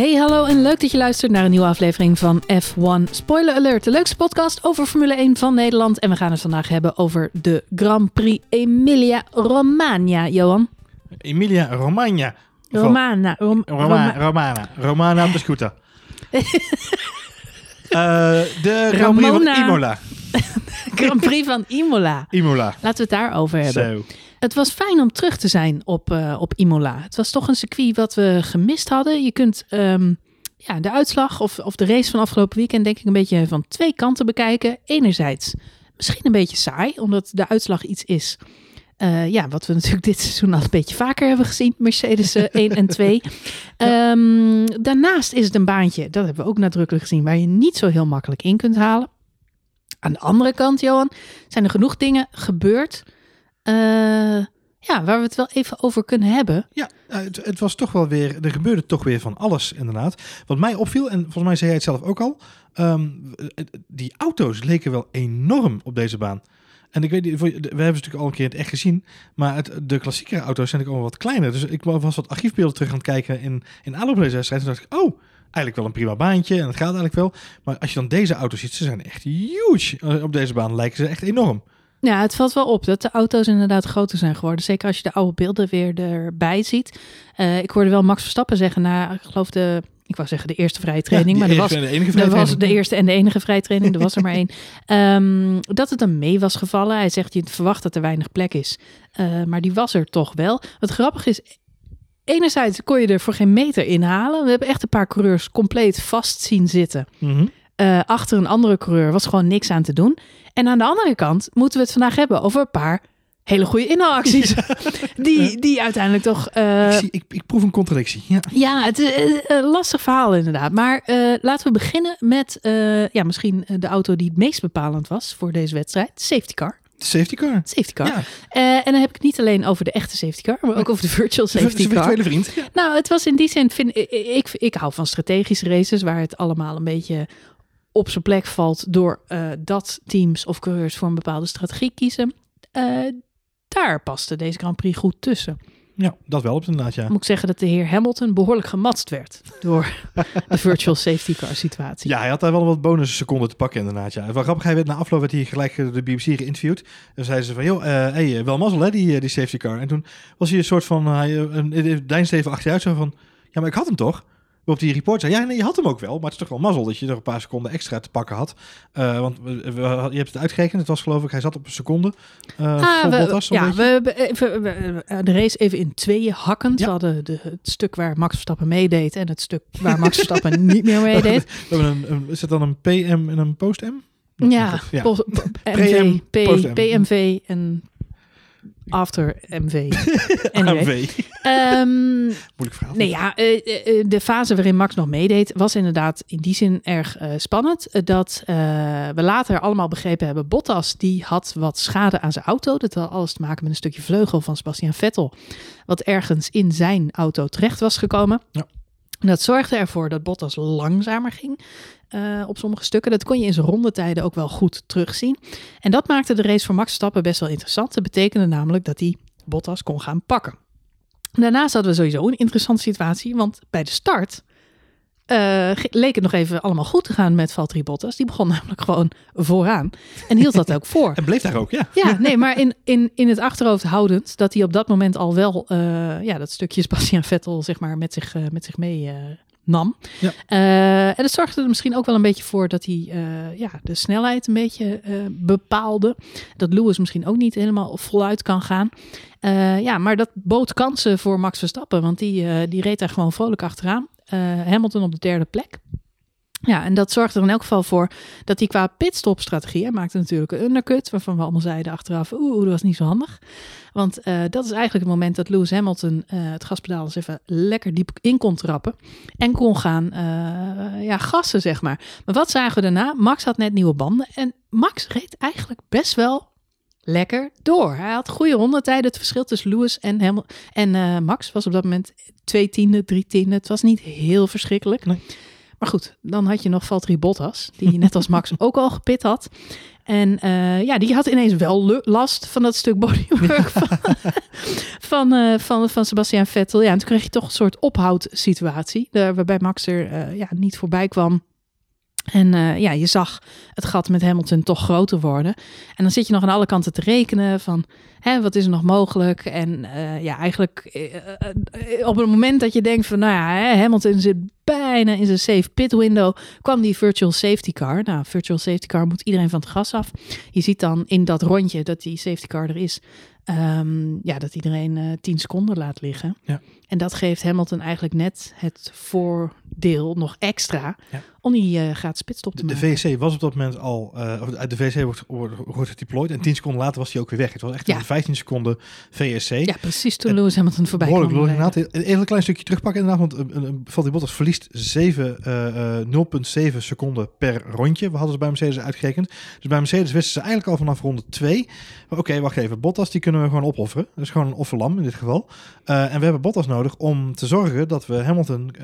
Hey, hallo en leuk dat je luistert naar een nieuwe aflevering van F1 Spoiler Alert. De leukste podcast over Formule 1 van Nederland. En we gaan het vandaag hebben over de Grand Prix Emilia Romagna, Johan. Emilia Romagna. Romana. Rom- Roma- Roma- Romana. Romana op de scooter. Eh, de Grand Prix van. Imola. Grand Prix van Imola. Imola. Laten we het daarover hebben. Zo. Het was fijn om terug te zijn op, eh, op Imola. Het was toch een circuit wat we gemist hadden. Je kunt ehm, ja, de uitslag of, of de race van afgelopen weekend denk ik een beetje van twee kanten bekijken. Enerzijds misschien een beetje saai, omdat de uitslag iets is. eh, ja, wat we natuurlijk dit seizoen al een beetje vaker hebben gezien. Mercedes eh, 1 en 2. Ehm, daarnaast is het een baantje, dat hebben we ook nadrukkelijk gezien, waar je niet zo heel makkelijk in kunt halen. Aan de andere kant, Johan, zijn er genoeg dingen gebeurd eh, ja, waar we het wel even over kunnen hebben. Ja, eh, het, het was toch wel weer, er gebeurde toch weer van alles inderdaad. Wat mij opviel, en volgens mij zei jij het zelf ook al, ehm, eh, die auto's leken wel enorm op deze baan. En ik weet niet, we hebben ze natuurlijk al een keer het echt gezien, maar het, de klassieke auto's zijn ook allemaal wat kleiner. Dus ik was wat archiefbeelden terug aan het kijken in, in aanloop deze wedstrijd. Toen dacht ik, oh, eigenlijk wel een prima baantje en het gaat eigenlijk wel. Maar als je dan deze auto's ziet, ze zijn echt huge. Eh, Op deze baan lijken ze echt enorm. Ja, het valt wel op dat de auto's inderdaad groter zijn geworden. Zeker als je de oude beelden weer erbij ziet. Eh, ik hoorde wel Max Verstappen zeggen na, ik geloof de, ik wou zeggen de eerste vrije training, Ja, maar er was, de enige er vrije was de eerste en de enige vrije training, er was er maar één. Ehm, dat het hem mee was gevallen. Hij zegt, je verwacht dat er weinig plek is. Eh, maar die was er toch wel. Wat grappig is, enerzijds kon je er voor geen meter inhalen. We hebben echt een paar coureurs compleet vast zien zitten. Mhm. eh, achter een andere coureur was gewoon niks aan te doen. En aan de andere kant moeten we het vandaag hebben over een paar hele goede inhaalacties. Die, die uiteindelijk toch... eh, ik, zie, ik, ik proef een contradictie. Ja. ja, het is eh, een lastig verhaal inderdaad. Maar eh, laten we beginnen met ja, misschien de auto die het meest bepalend was voor deze wedstrijd. Safety car. De safety car. Safety car. Ja, en dan heb ik het niet alleen over de echte safety car, maar ook over de virtual safety car. virtuele vriend. Ja. Nou, het was in die zin, vind ik, ik, ik hou van strategische races waar het allemaal een beetje op zijn plek valt door eh, dat teams of coureurs voor een bepaalde strategie kiezen. Eh, daar paste deze Grand Prix goed tussen. ja, dat wel op inderdaad, ja. Moet ik zeggen dat de heer Hamilton behoorlijk gematst werd door de virtual safety car situatie. Ja, hij had daar wel wat bonusseconden te pakken inderdaad, ja. Wel grappig, hij werd na afloop werd hij gelijk door de BBC geïnterviewd. En zeiden ze van, joh, eh hey, wel mazzel hè, die, eh, die safety car. En toen was hij een soort van, hij uh, een, deinsde even achteruit zo van, ja, maar ik had hem toch? Op die report zei, ja, nee, je had hem ook wel. Maar het is toch wel mazzel dat je er een paar seconden extra te pakken had. Eh, want we- we- je hebt het uitgerekend, het was geloof ik, hij zat op een seconde. eh Ah, we, Bottas, ja, we we- de race even in tweeën hakkend. Ja. We hadden de, het stuk waar Max Verstappen meedeed en het stuk waar Max Verstappen niet meer meedeed. We hebben een, een- is het dan een PM en een post-M? Ja, ja. pos- p- Pre-M, MV, P- post-M. PMV en after MV. Anyway. AMV. Ehm, Moeilijk verhaal. nee, ja, eh, eh, eh, de fase waarin Max nog meedeed was inderdaad in die zin erg spannend. Dat we later allemaal begrepen hebben, Bottas die had wat schade aan zijn auto. Dat had alles te maken met een stukje vleugel van Sebastian Vettel. Wat ergens in zijn auto terecht was gekomen. Ja. Dat zorgde ervoor dat Bottas langzamer ging eh, op sommige stukken. Dat kon je in zijn rondetijden ook wel goed terugzien. En dat maakte de race voor Max Stappen best wel interessant. Dat betekende namelijk dat hij Bottas kon gaan pakken. Daarnaast hadden we sowieso een interessante situatie, want bij de start eh, leek het nog even allemaal goed te gaan met Valtteri Bottas. Die begon namelijk gewoon vooraan en hield dat ook voor. En bleef daar ook, ja. Ja, nee, maar in, in, in het achterhoofd houdend dat hij op dat moment al wel eh, ja, dat stukje Sebastian Vettel zeg maar, met zich, eh, met zich mee nam. Ja. Eh, en dat zorgde er misschien ook wel een beetje voor dat hij eh, ja, de snelheid een beetje eh, bepaalde. Dat Lewis misschien ook niet helemaal voluit kan gaan. Ja, maar dat bood kansen voor Max Verstappen, want die, die reed daar gewoon vrolijk achteraan. Hamilton op de derde plek. Ja, en dat zorgde er in elk geval voor dat hij qua pitstop-strategie, hij maakte natuurlijk een undercut, waarvan we allemaal zeiden achteraf, oeh, dat was niet zo handig. Want eh, dat is eigenlijk het moment dat Lewis Hamilton eh, het gaspedaal eens even lekker diep in kon trappen en kon gaan eh, ja, gassen, zeg maar. Maar wat zagen we daarna? Max had net nieuwe banden en Max reed eigenlijk best wel lekker door. Hij had goede rondetijden. Het verschil tussen Lewis en, Hamil en Max was op dat moment twee tiende, drie tiende. Het was niet heel verschrikkelijk. Nee. Maar goed, dan had je nog Valtteri Bottas, die net als Max ook al gepit had. En eh, ja, die had ineens wel last van dat stuk bodywork van, van, eh, van, van Sebastian Vettel. Ja, en toen kreeg je toch een soort ophoudsituatie, uh, waarbij Max er eh, ja, niet voorbij kwam. En uh, ja, je zag het gat met Hamilton toch groter worden. En dan zit je nog aan alle kanten te rekenen van, hè, wat is er nog mogelijk? En uh, ja, eigenlijk uh, op het moment dat je denkt van, nou ja, hè, Hamilton zit bijna in zijn safe pit window, kwam die virtual safety car. Nou, virtual safety car moet iedereen van het gas af. Je ziet dan in dat rondje dat die safety car er is, um, ja, dat iedereen uh, 10 seconden laat liggen. Ja. En dat geeft Hamilton eigenlijk net het voordeel nog extra Ja. Die uh, gratis pitstop te De, de. VSC was op dat moment al, uh, of de VSC wordt, wordt, gedeployed en 10 seconden later was hij ook weer weg. Het was echt Ja. een 15 seconden VSC. Ja, precies toen Lewis Hamilton voorbij kwam. Behoorlijk lullig rijden. inderdaad. Even een klein stukje terugpakken inderdaad, want uh, Valtteri Bottas verliest 7, uh, 0,7 seconden per rondje. We hadden ze bij Mercedes uitgerekend. Dus bij Mercedes wisten ze eigenlijk al vanaf ronde 2. Oké, okay, wacht even, Bottas die kunnen we gewoon opofferen. Dat is gewoon een offerlam in dit geval. En we hebben Bottas nodig om te zorgen dat we Hamilton,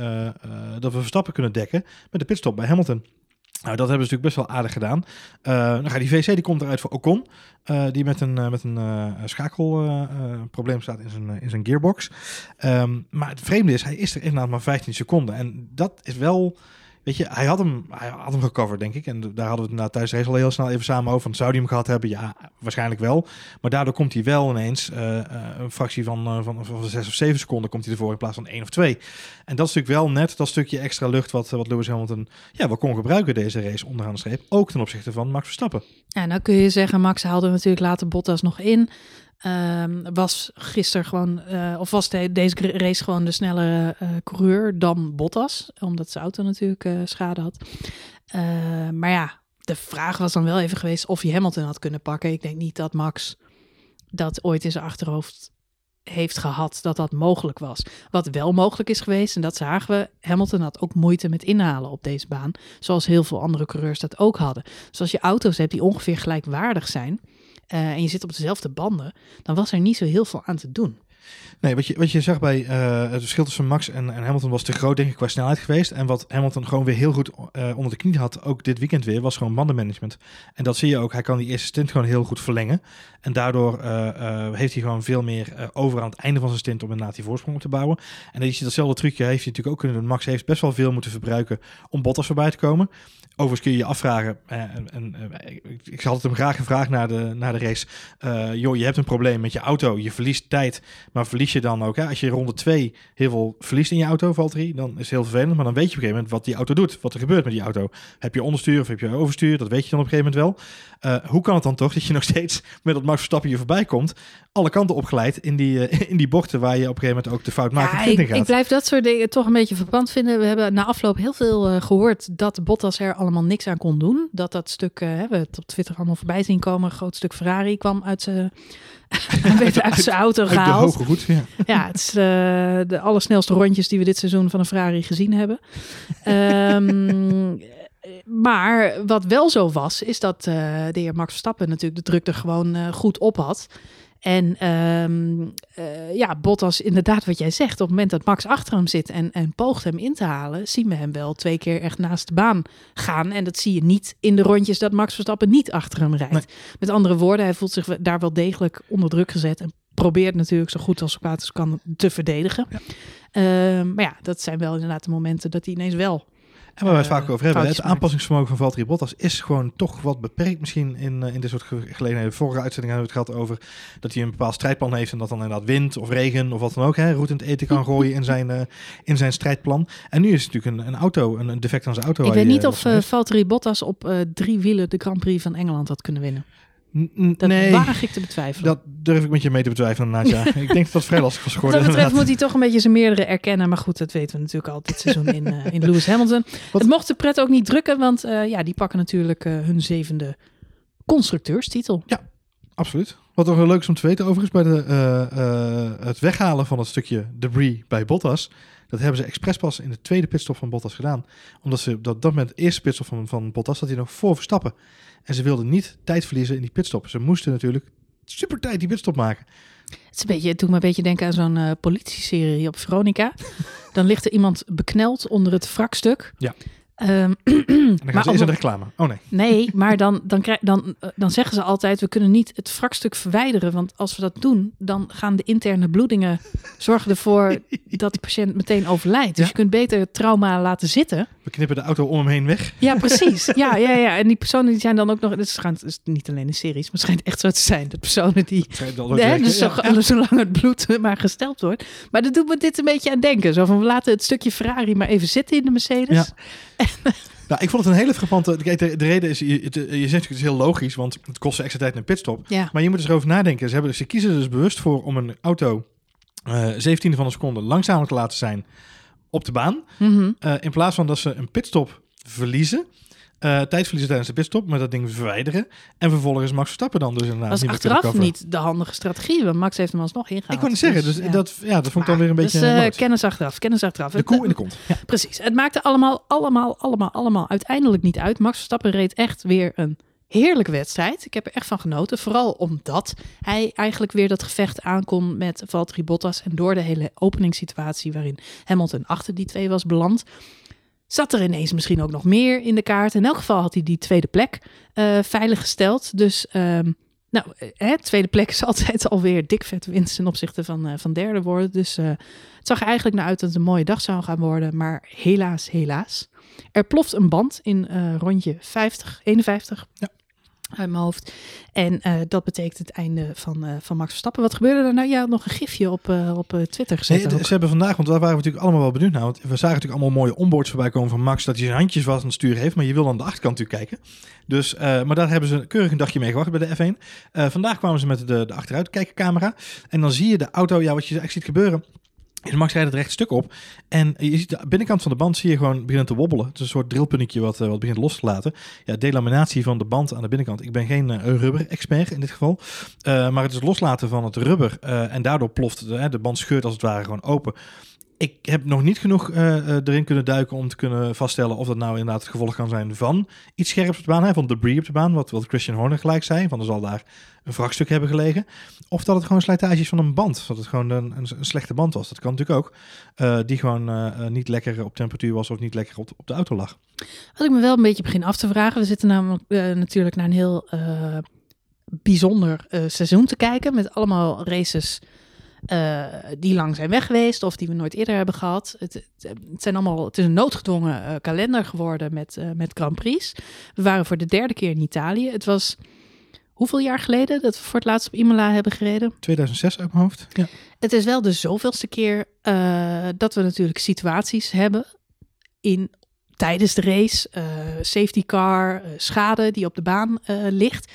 dat we Verstappen kunnen dekken met de pitstop bij Hamilton. Nou, dat hebben ze natuurlijk best wel aardig gedaan. Uh, dan gaat die VC die komt eruit voor Ocon, uh, die met een, uh, met een schakelprobleem staat in zijn, in zijn gearbox. Um, maar het vreemde is, hij is er inderdaad maar 15 seconden. En dat is wel, weet je, hij had hem, hij had hem gecoverd, denk ik. En daar hadden we het na thuis al heel snel even samen over. Van, zou hij hem gehad hebben? Ja, waarschijnlijk wel. Maar daardoor komt hij wel ineens uh, uh, een fractie van, uh, van, van 6 of 7 seconden komt hij ervoor in plaats van 1 of 2. En dat is natuurlijk wel net dat stukje extra lucht wat, wat Lewis Hamilton ja, wel kon gebruiken deze race onderaan de streep. Ook ten opzichte van Max Verstappen. Ja, nou kun je zeggen, Max haalde natuurlijk later Bottas nog in. Um, was gisteren gewoon, uh, of was de, deze race gewoon de snellere uh, coureur dan Bottas, omdat zijn auto natuurlijk uh, schade had. Uh, maar ja, de vraag was dan wel even geweest of je Hamilton had kunnen pakken. Ik denk niet dat Max dat ooit in zijn achterhoofd heeft gehad dat dat mogelijk was. Wat wel mogelijk is geweest, en dat zagen we, Hamilton had ook moeite met inhalen op deze baan, zoals heel veel andere coureurs dat ook hadden. Dus als je auto's hebt die ongeveer gelijkwaardig zijn, uh, en je zit op dezelfde banden, dan was er niet zo heel veel aan te doen. Nee, wat je, wat je zag bij uh, het verschil tussen Max en, en, Hamilton was te groot, denk ik, qua snelheid geweest. En wat Hamilton gewoon weer heel goed uh, onder de knie had, ook dit weekend weer, was gewoon bandenmanagement. En dat zie je ook. Hij kan die eerste stint gewoon heel goed verlengen. En daardoor heeft hij gewoon veel meer over aan het einde van zijn stint om inderdaad die voorsprong op te bouwen. En dan is datzelfde trucje heeft natuurlijk ook kunnen doen. Max heeft best wel veel moeten verbruiken om Bottas voorbij te komen. Overigens kun je je afvragen, en, en, ik, ik had het hem graag gevraagd na de, na de race. Uh, joh, je hebt een probleem met je auto, je verliest tijd, maar verlies je dan ook, hè, als je ronde 2 heel veel verliest in je auto, Valtteri, dan is het heel vervelend, maar dan weet je op een gegeven moment wat die auto doet, wat er gebeurt met die auto. Heb je onderstuur of heb je overstuur, dat weet je dan op een gegeven moment wel. Uh, hoe kan het dan toch dat je nog steeds met dat Max Verstappen je voorbij komt, alle kanten opgeleid in die, uh, in die bochten waar je op een gegeven moment ook de fout maakt ja, ik, gaat. ik blijf dat soort dingen toch een beetje verpand vinden. We hebben na afloop heel veel gehoord dat Bottas er allemaal niks aan kon doen. Dat dat stuk, uh, hebben we het op Twitter allemaal voorbij zien komen, een groot stuk Ferrari kwam uit zijn werd uit zijn auto uit gehaald. de hoge voet, ja. Ja, het is uh, de allersnelste rondjes die we dit seizoen van een Ferrari gezien hebben. um, maar wat wel zo was, is dat uh, de heer Max Verstappen natuurlijk de druk er gewoon uh, goed op had. En um, uh, ja, Bottas, inderdaad wat jij zegt, op het moment dat Max achter hem zit en, en poogt hem in te halen, zien we hem wel twee keer echt naast de baan gaan. En dat zie je niet in de rondjes dat Max Verstappen niet achter hem rijdt. Nee. Met andere woorden, hij voelt zich daar wel degelijk onder druk gezet en probeert natuurlijk zo goed als kwaad als kan te verdedigen. Ja. Uh, maar ja, dat zijn wel inderdaad de momenten dat hij ineens wel en waar we het vaak over hebben, het aanpassingsvermogen van Valtteri Bottas is gewoon toch wat beperkt misschien in, uh, in dit soort gelegenheden. Vorige uitzending hebben we het gehad over dat hij een bepaald strijdplan heeft en dat dan inderdaad wind of regen of wat dan ook, hè, roet in het eten kan gooien in zijn, uh, in zijn strijdplan. En nu is het natuurlijk een, een auto, een, een defect aan zijn auto. Ik weet niet of uh, Valtteri Bottas op drie wielen de Grand Prix van Engeland had kunnen winnen. Dat nee, waag ik te betwijfelen. Dat durf ik met je mee te betwijfelen, Nadja. ik denk dat dat vrij lastig was geworden. Wat dat betreft moet hij toch een beetje zijn meerdere erkennen. Maar goed, dat weten we natuurlijk al dit seizoen in, uh, in Lewis Hamilton. Wat? Het mocht de pret ook niet drukken, want uh, ja, die pakken natuurlijk uh, hun zevende constructeurstitel. Ja, absoluut. Wat nog leuk is om te weten overigens bij de, het weghalen van het stukje debris bij Bottas. Dat hebben ze expres pas in de tweede pitstop van Bottas gedaan. Omdat ze dat, dat met de eerste pitstop van, van Bottas dat hij nog voor Verstappen. En ze wilden niet tijd verliezen in die pitstop. Ze moesten natuurlijk super tijd die pitstop maken. Het is een beetje, het doet me een beetje denken aan zo'n uh, politieserie op Veronica. Dan ligt er iemand bekneld onder het wrakstuk. Ja. Ehm, dan gaan Maar aan de reclame. Oh nee. nee, maar dan, dan, krijg, dan, dan zeggen ze altijd: we kunnen niet het wrakstuk verwijderen. Want als we dat doen, dan gaan de interne bloedingen zorgen ervoor dat de patiënt meteen overlijdt. Dus Ja. je kunt beter het trauma laten zitten. We knippen de auto om hem heen weg. Ja, precies. Ja, ja, ja. En die personen die zijn dan ook nog. Het schijnt, is niet alleen in series, maar het schijnt echt zo te zijn. De personen die. Dat werken. dus zo, Ja, zolang het bloed maar gesteld wordt. Maar dat doet me dit een beetje aan denken. Zo van we laten het stukje Ferrari maar even zitten in de Mercedes. Ja. Nou, ik vond het een hele frappante... Kijk, de, de reden is, je, het- je zegt natuurlijk, het is heel logisch, want het kost ze extra tijd in een pitstop. Ja. Maar je moet dus erover nadenken. Ze, hebben, ze kiezen er dus bewust voor om een auto eh 17 van een seconde langzamer te laten zijn op de baan. Mhm. Eh, in plaats van dat ze een pitstop verliezen. Eh, verliezen tijdens de pitstop, maar dat ding verwijderen. En vervolgens Max Verstappen dan dus inderdaad Dat is niet achteraf niet de handige strategie. Want Max heeft hem alsnog ingehaald. Ik wou niet zeggen, dus, ja. dat, ja, dat vond ik dan weer een beetje... Dus, eh, nooit. kennis achteraf, kennis achteraf. de koe in de kont. Ja. Precies. Het maakte allemaal, allemaal, allemaal, allemaal uiteindelijk niet uit. Max Verstappen reed echt weer een heerlijke wedstrijd. Ik heb er echt van genoten. Vooral omdat hij eigenlijk weer dat gevecht aankon met Valtteri Bottas. En door de hele openingssituatie waarin Hamilton achter die twee was beland... zat er ineens misschien ook nog meer in de kaart. In elk geval had hij die tweede plek eh, veilig gesteld. Dus... ehm, nou, eh, hè, tweede plek is altijd alweer dik vet winst ten opzichte van, eh, van derde worden. Dus eh, het zag er eigenlijk naar uit dat het een mooie dag zou gaan worden. Maar helaas, helaas. Er ploft een band in eh, rondje 50, 51. Ja. Uit mijn hoofd. En eh, dat betekent het einde van, eh, van Max Verstappen. Wat gebeurde er nou? Ja, nog een gifje op, eh, op Twitter gezet. Nee, ze hebben vandaag, want daar waren we natuurlijk allemaal wel benieuwd naar. Want we zagen natuurlijk allemaal mooie onboards voorbij komen van Max. Dat hij zijn handjes vast aan het stuur heeft. Maar je wil aan de achterkant natuurlijk kijken. Dus, maar daar hebben ze keurig een dagje mee gewacht bij de F1. Eh, vandaag kwamen ze met de, de achteruitkijkercamera. En dan zie je de auto, ja, wat je eigenlijk ziet gebeuren. Is Max rijdt het recht stuk op. En je ziet de binnenkant van de band zie je gewoon beginnen te wobbelen. Het is een soort drillpunnetje wat, eh, wat begint los te laten. Ja, delaminatie van de band aan de binnenkant. Ik ben geen eh, rubber-expert in dit geval. Eh, maar het is loslaten van het rubber. en daardoor ploft de, de band scheurt als het ware gewoon open. Ik heb nog niet genoeg eh, eh, erin kunnen duiken om te kunnen vaststellen of dat nou inderdaad het gevolg kan zijn van iets scherps op de baan, hè, van debris op de baan, wat, wat Christian Horner gelijk zei, van er zal daar een vrachtstuk hebben gelegen. Of dat het gewoon slijtage is van een band, dat het gewoon een, een, slechte band was. Dat kan natuurlijk ook. eh, die gewoon niet lekker op temperatuur was of niet lekker op, op de auto lag. Wat ik me wel een beetje begin af te vragen. We zitten namelijk natuurlijk naar een heel bijzonder seizoen te kijken. Met allemaal races eh, die lang zijn weg geweest of die we nooit eerder hebben gehad. Het, het, het zijn allemaal, het is een noodgedwongen eh, kalender geworden met, eh, met Grand Prix. We waren voor de derde keer in Italië. Het was hoeveel jaar geleden dat we voor het laatst op Imola hebben gereden? 2006 uit mijn hoofd. Ja. Het is wel de zoveelste keer dat we natuurlijk situaties hebben in tijdens de race, safety car, schade die op de baan ligt.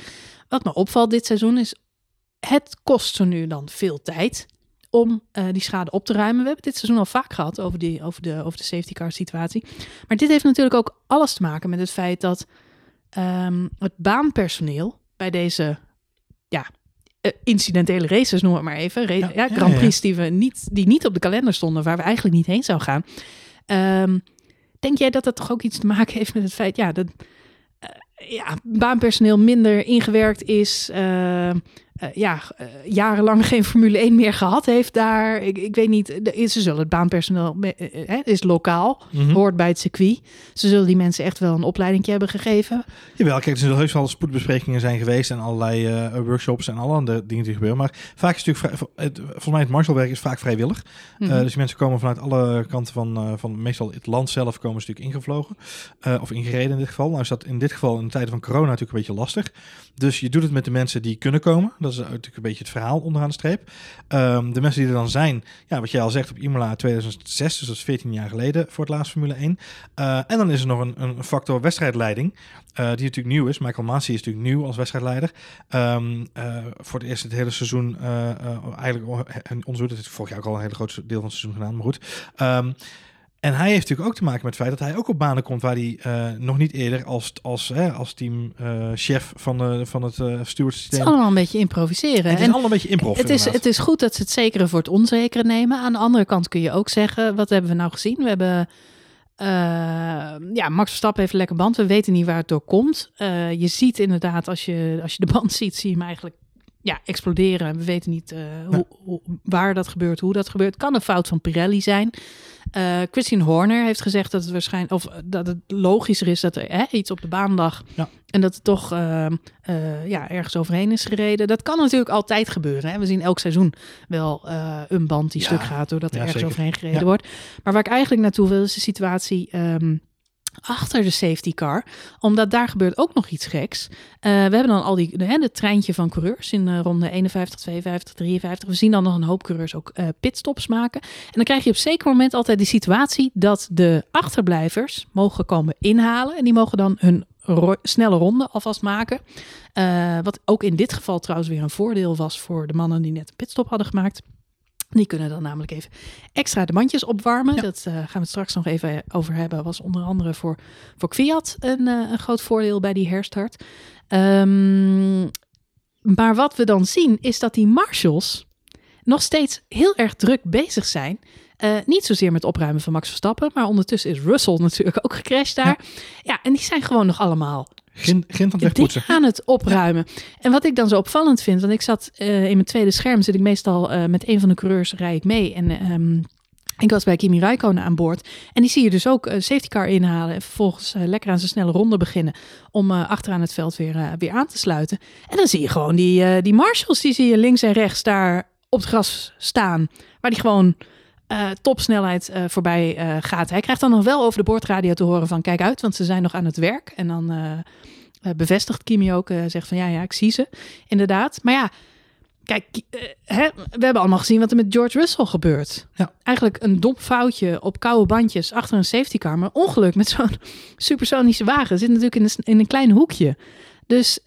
Wat me opvalt dit seizoen is, het kost zo nu dan veel tijd om eh, die schade op te ruimen. We hebben dit seizoen al vaak gehad over, die, over, de, over de safety car situatie. Maar dit heeft natuurlijk ook alles te maken met het feit dat ehm, het baanpersoneel bij deze ja, eh, incidentele races, noem het maar even. Ra- Ja, Grand ja. Prix die, we niet, die niet op de kalender stonden, waar we eigenlijk niet heen zou gaan. Ehm, denk jij dat dat toch ook iets te maken heeft met het feit ja, dat eh, ja, baanpersoneel minder ingewerkt is? Ja, eh, jarenlang geen Formule 1 meer gehad heeft daar. Ik, ik weet niet, ze zullen het baanpersoneel, eh, eh, is lokaal, Mhm. hoort bij het circuit. Ze zullen die mensen echt wel een opleiding hebben gegeven. Jawel, kijk, er zullen heus wel spoedbesprekingen zijn geweest en allerlei eh, workshops en alle andere dingen die gebeuren. Maar vaak is het natuurlijk, vrij, het, volgens mij het marshalwerk is vaak vrijwillig. Mhm. Eh, dus mensen komen vanuit alle kanten van, eh, van meestal het land zelf komen ze natuurlijk ingevlogen. eh, of ingereden in dit geval. Nou is dat in dit geval in de tijden van corona natuurlijk een beetje lastig. Dus je doet het met de mensen die kunnen komen. Dat is natuurlijk een beetje het verhaal onderaan de streep. Ehm, de mensen die er dan zijn, ja, wat jij al zegt op Imola 2006, dus dat is 14 jaar geleden voor het laatst Formule 1. Eh, en dan is er nog een, een factor wedstrijdleiding, eh, die natuurlijk nieuw is. Michael Masi is natuurlijk nieuw als wedstrijdleider. Ehm, eh, voor het eerst het hele seizoen, eigenlijk, en ons dat heeft vorig jaar ook al een hele groot deel van het seizoen gedaan, maar goed. Ehm, en hij heeft natuurlijk ook te maken met het feit dat hij ook op banen komt waar hij eh, nog niet eerder als, als, hè, als teamchef van, de, van het uh, Het stewardsysteem. is allemaal een beetje improviseren. Het is En allemaal een beetje improv. het, is, het is goed dat ze het zekere voor het onzekere nemen. Aan de andere kant kun je ook zeggen, wat hebben we nou gezien? We hebben, eh, ja, Max Verstappen heeft een lekker band. We weten niet waar het door komt. Eh, je ziet inderdaad, als je, als je de band ziet, zie je hem eigenlijk ja, exploderen. We weten niet hoe, hoe, waar dat gebeurt, hoe dat gebeurt. Kan een fout van Pirelli zijn. Uh, Christine Horner heeft gezegd dat het waarschijnlijk, of dat het logischer is dat er hè, iets op de baan lag. Ja. En dat het toch uh, ja, ergens overheen is gereden. Dat kan natuurlijk altijd gebeuren. Hè. We zien elk seizoen wel een band die stuk gaat doordat er ergens zeker. overheen gereden wordt. Maar waar ik eigenlijk naartoe wil is de situatie. Um, achter de safety car. Omdat daar gebeurt ook nog iets geks. Uh, we hebben dan al die hè, het treintje van coureurs in uh, ronde 51, 52, 53. We zien dan nog een hoop coureurs ook uh, pitstops maken. En dan krijg je op zeker moment altijd die situatie dat de achterblijvers mogen komen inhalen. En die mogen dan hun snelle ronde alvast maken. wat ook in dit geval trouwens weer een voordeel was voor de mannen die net een pitstop hadden gemaakt. Die kunnen dan namelijk even extra de mandjes opwarmen. Dat uh, gaan we het straks nog even over hebben. Was onder andere voor, voor Fiat een, uh, een groot voordeel bij die herstart. Um, maar wat we dan zien is dat die marshals nog steeds heel erg druk bezig zijn. Uh, niet zozeer met opruimen van Max Verstappen, maar ondertussen is Russell natuurlijk ook gecrashed daar. Ja, ja en die zijn gewoon nog allemaal Van het aan het opruimen. En wat ik dan zo opvallend vind, want ik zat uh, in mijn tweede scherm, zit ik meestal uh, met een van de coureurs, rij ik mee. En um, ik was bij Kimi Räikkönen aan boord. En die zie je dus ook uh, safety car inhalen. En vervolgens lekker aan zijn snelle ronde beginnen. Om achteraan het veld weer, weer aan te sluiten. En dan zie je gewoon die, die marshals, die zie je links en rechts daar op het gras staan. Waar die gewoon uh, topsnelheid uh, voorbij uh, gaat. Hij krijgt dan nog wel over de boordradio te horen van kijk uit, want ze zijn nog aan het werk. En dan bevestigt Kimi ook, zegt van ja, ja, ik zie ze. Inderdaad. Maar ja, kijk, hè, we hebben allemaal gezien wat er met George Russell gebeurt. Ja. Eigenlijk een dom foutje op koude bandjes achter een safety car. Maar ongeluk met zo'n supersonische wagen zit natuurlijk in een, in een klein hoekje. Dus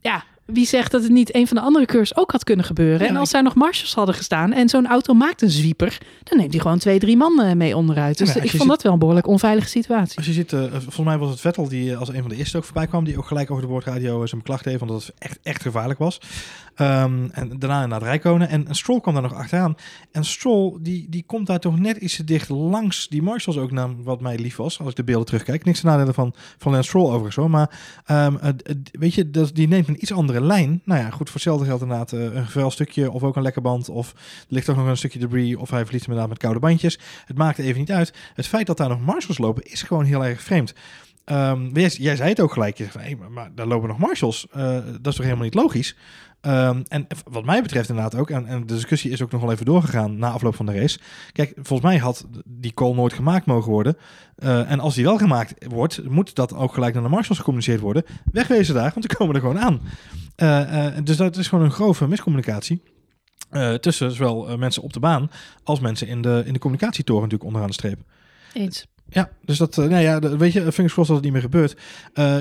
ja, wie zegt dat het niet een van de andere cursus ook had kunnen gebeuren? en als er nog marshals hadden gestaan en zo'n auto maakt een zwieper, dan neemt hij gewoon twee, drie man eh, mee onderuit. Dus ik vond dat wel een behoorlijk onveilige situatie. Als je ziet, uh, volgens mij was het Vettel die als een van de eerste ook voorbij kwam, die ook gelijk over de boordradio zijn klacht heeft, want dat het echt, echt gevaarlijk was. Um, en daarna naar het Rijkonen. En, en Stroll kwam daar nog achteraan. En Stroll, die, die komt daar toch net iets te dicht langs die marshals ook naar wat mij lief was. Als ik de beelden terugkijk. Niks te nadelen van, van Lance Stroll overigens hoor. Maar um, weet je, dat, die neemt een iets andere lijn. Nou ja, goed, voor hetzelfde geldt inderdaad uh, een gevuil stukje. Of ook een lekker band. Of er ligt ook nog een stukje debris. Of hij verliest inderdaad met koude bandjes. Het maakt even niet uit. Het feit dat daar nog marshals lopen is gewoon heel erg vreemd. Um, jij, jij, zei het ook gelijk. Je zei, hey, maar, maar, daar lopen nog marshals. Uh, dat is toch helemaal niet logisch? Um, en wat mij betreft inderdaad ook, en, en, de discussie is ook nog wel even doorgegaan na afloop van de race. Kijk, volgens mij had die call nooit gemaakt mogen worden. Uh, en als die wel gemaakt wordt, moet dat ook gelijk naar de marshals gecommuniceerd worden. Wegwezen daar, want die komen er gewoon aan. Uh, dus dat is gewoon een grove miscommunicatie. tussen zowel mensen op de baan als mensen in de, in de communicatietoren natuurlijk onderaan de streep. Eens. Ja, dus dat, nou ja, weet je, fingers crossed dat het niet meer gebeurt. Uh,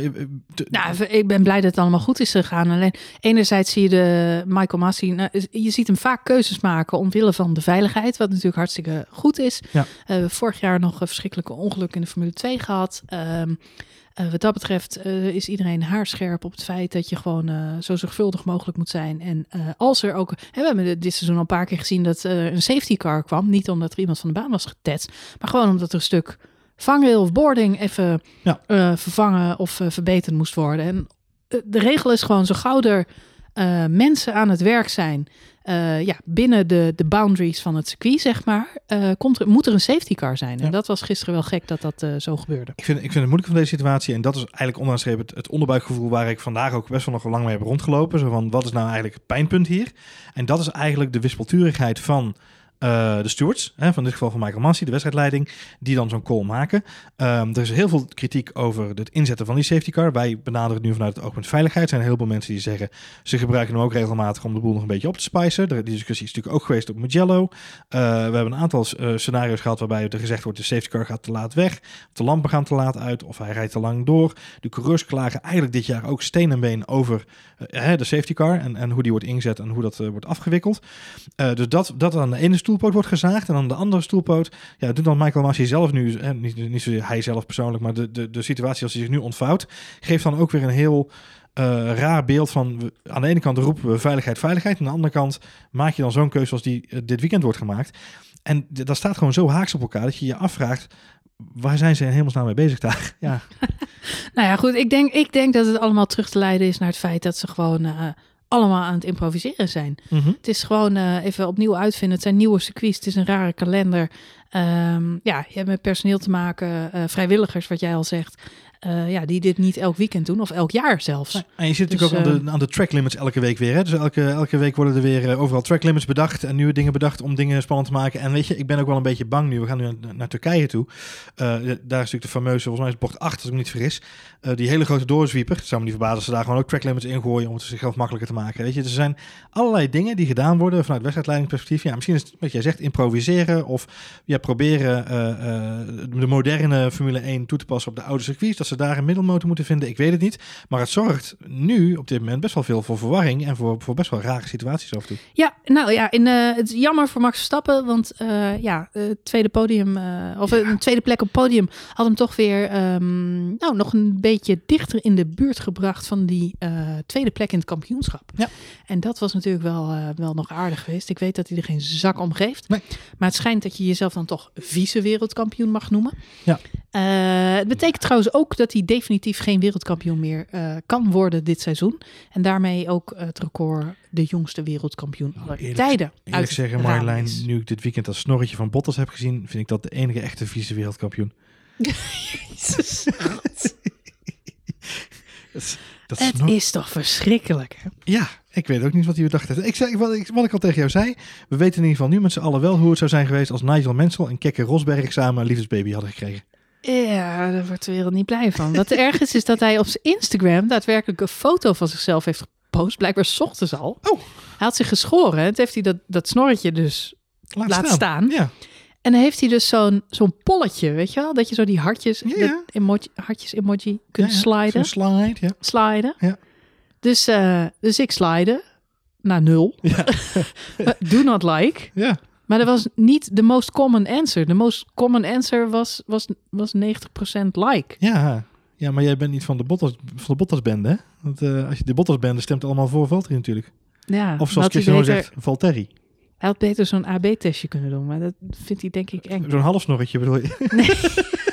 nou, ik ben blij dat het allemaal goed is gegaan. Alleen, enerzijds zie je de Michael Massey, nou, je ziet hem vaak keuzes maken omwille van de veiligheid, wat natuurlijk hartstikke goed is. Ja. Uh, vorig jaar nog een verschrikkelijke ongeluk in de Formule 2 gehad. Um, uh, wat dat betreft uh, is iedereen haarscherp op het feit dat je gewoon uh, zo zorgvuldig mogelijk moet zijn. En als er ook. Hè, we hebben dit seizoen al een paar keer gezien dat een safety car kwam. Niet omdat er iemand van de baan was getetst, maar gewoon omdat er een stuk vangrail of boarding even ja. uh, vervangen of uh, verbeterd moest worden. En uh, de regel is gewoon zo gauw er mensen aan het werk zijn, ja, binnen de, de boundaries van het circuit, zeg maar, komt er, moet er een safety car zijn. Ja. En dat was gisteren wel gek dat dat zo gebeurde. Ik vind, ik vind het moeilijk van deze situatie. En dat is eigenlijk onderaan het, het onderbuikgevoel waar ik vandaag ook best wel nog lang mee heb rondgelopen. Zo van, wat is nou eigenlijk het pijnpunt hier? En dat is eigenlijk de wispelturigheid van uh, de stewards, hè, van dit geval van Michael Massey, de wedstrijdleiding, die dan zo'n call maken. Um, er is heel veel kritiek over het inzetten van die safety car. Wij benaderen het nu vanuit het oogpunt veiligheid. Er zijn heel veel mensen die zeggen, ze gebruiken hem ook regelmatig om de boel nog een beetje op te spicen. Die discussie is natuurlijk ook geweest op Mugello. Uh, we hebben een aantal uh, scenario's gehad waarbij er gezegd wordt, de safety car gaat te laat weg, de lampen gaan te laat uit, of hij rijdt te lang door. De coureurs klagen eigenlijk dit jaar ook steen en been over de safety car en, en hoe die wordt ingezet en hoe dat wordt afgewikkeld. dus dat, dat aan de ene stoelpoot wordt gezaagd. En dan de andere stoelpoot, ja, doet dan Michael Massey zelf nu, eh, niet, niet zozeer hij zelf persoonlijk, maar de, de, de situatie als hij zich nu ontvouwt, geeft dan ook weer een heel uh, raar beeld van, aan de ene kant roepen we veiligheid, veiligheid. Aan de andere kant maak je dan zo'n keuze als die uh, dit weekend wordt gemaakt. En dat staat gewoon zo haaks op elkaar dat je je afvraagt, waar zijn ze in hemelsnaam mee bezig daar? Ja. nou ja, goed. Ik denk, ik denk dat het allemaal terug te leiden is naar het feit dat ze gewoon allemaal aan het improviseren zijn. Mhm. Het is gewoon eh, even opnieuw uitvinden. Het zijn nieuwe circuits. Het is een rare kalender. Ehm, ja, je hebt met personeel te maken, eh, vrijwilligers, wat jij al zegt. Eh, ja, die dit niet elk weekend doen of elk jaar zelfs. En je zit Dus, natuurlijk ook aan eh, de, aan de track limits elke week weer. Hè? Dus elke, elke week worden er weer eh, overal track limits bedacht en nieuwe dingen bedacht om dingen spannend te maken. En weet je, ik ben ook wel een beetje bang nu. We gaan nu naar, naar Turkije toe. Daar is natuurlijk de fameuze, volgens mij is het bocht 8 als ik me niet vergis. Die hele grote doorzwieper. Het zou me niet verbazen als ze daar gewoon ook track limits ingooien om het zichzelf makkelijker te maken. Weet je, dus er zijn allerlei dingen die gedaan worden vanuit wedstrijdleidingsperspectief. Ja, misschien is het wat jij zegt, improviseren of ja, proberen de moderne Formule 1 toe te passen op de oude circuits. Dat ze daar een middelmotor moeten vinden. Ik weet het niet. Maar het zorgt nu op dit moment best wel veel voor verwarring en voor, voor best wel rare situaties af en toe. Ja, nou ja, in, eh, het is jammer voor Max Verstappen, want eh, ja, het tweede podium, eh, of een tweede plek op podium, had hem toch weer ehm, nou, nog een beetje dichter in de buurt gebracht van die eh, tweede plek in het kampioenschap. Ja. En dat was natuurlijk wel, eh, wel nog aardig geweest. Ik weet dat hij er geen zak om geeft, Nee. maar het schijnt dat je jezelf dan toch vice-wereldkampioen mag noemen. Ja. Eh, het betekent trouwens ook dat hij definitief geen wereldkampioen meer eh, kan worden dit seizoen. En daarmee ook het record de jongste wereldkampioen aller eerlijk- tijden. Eerlijk uit zeggen, Marjolein, nu ik dit weekend dat snorretje van Bottas heb gezien, vind ik dat de enige echte vieze wereldkampioen. Jezus. Dat, dat Het snor- is toch verschrikkelijk. Hè? Ja, ik weet ook niet wat hij bedacht heeft. Ik zei, wat, ik, wat ik al tegen jou zei, we weten in ieder geval nu met z'n allen wel hoe het zou zijn geweest als Nigel Mansell en Kekke Rosberg samen een liefdesbaby hadden gekregen. Ja, daar wordt de wereld niet blij van. Wat erg is, is dat hij op zijn Instagram daadwerkelijk een foto van zichzelf heeft gepost. Blijkbaar 's ochtends al. Oh. Hij had zich geschoren. Het heeft hij dat, dat snorretje dus. Laat, Laat staan. Ja, En dan heeft hij dus zo'n zo'n polletje, weet je wel? Dat je zo die hartjes, Ja, ja. emoji, hartjes emoji kunt Ja, ja. sliden. Slide, ja. sliden. Ja. Dus, eh, dus ik slide naar nul. Ja. Do not like. Ja, Maar dat was niet de most common answer. De most common answer was, was, was 90% like. ja. Ja, maar jij bent niet van de Bottas, van de Bottas-bende, hè? Want eh, als je de Bottas-bende stemt allemaal voor Valtteri natuurlijk. Ja, Of zoals Cristiano beter, zegt, Valtteri. hij had beter zo'n AB-testje kunnen doen. Maar dat vindt hij denk ik eng. Zo'n halfsnorretje bedoel je? Nee,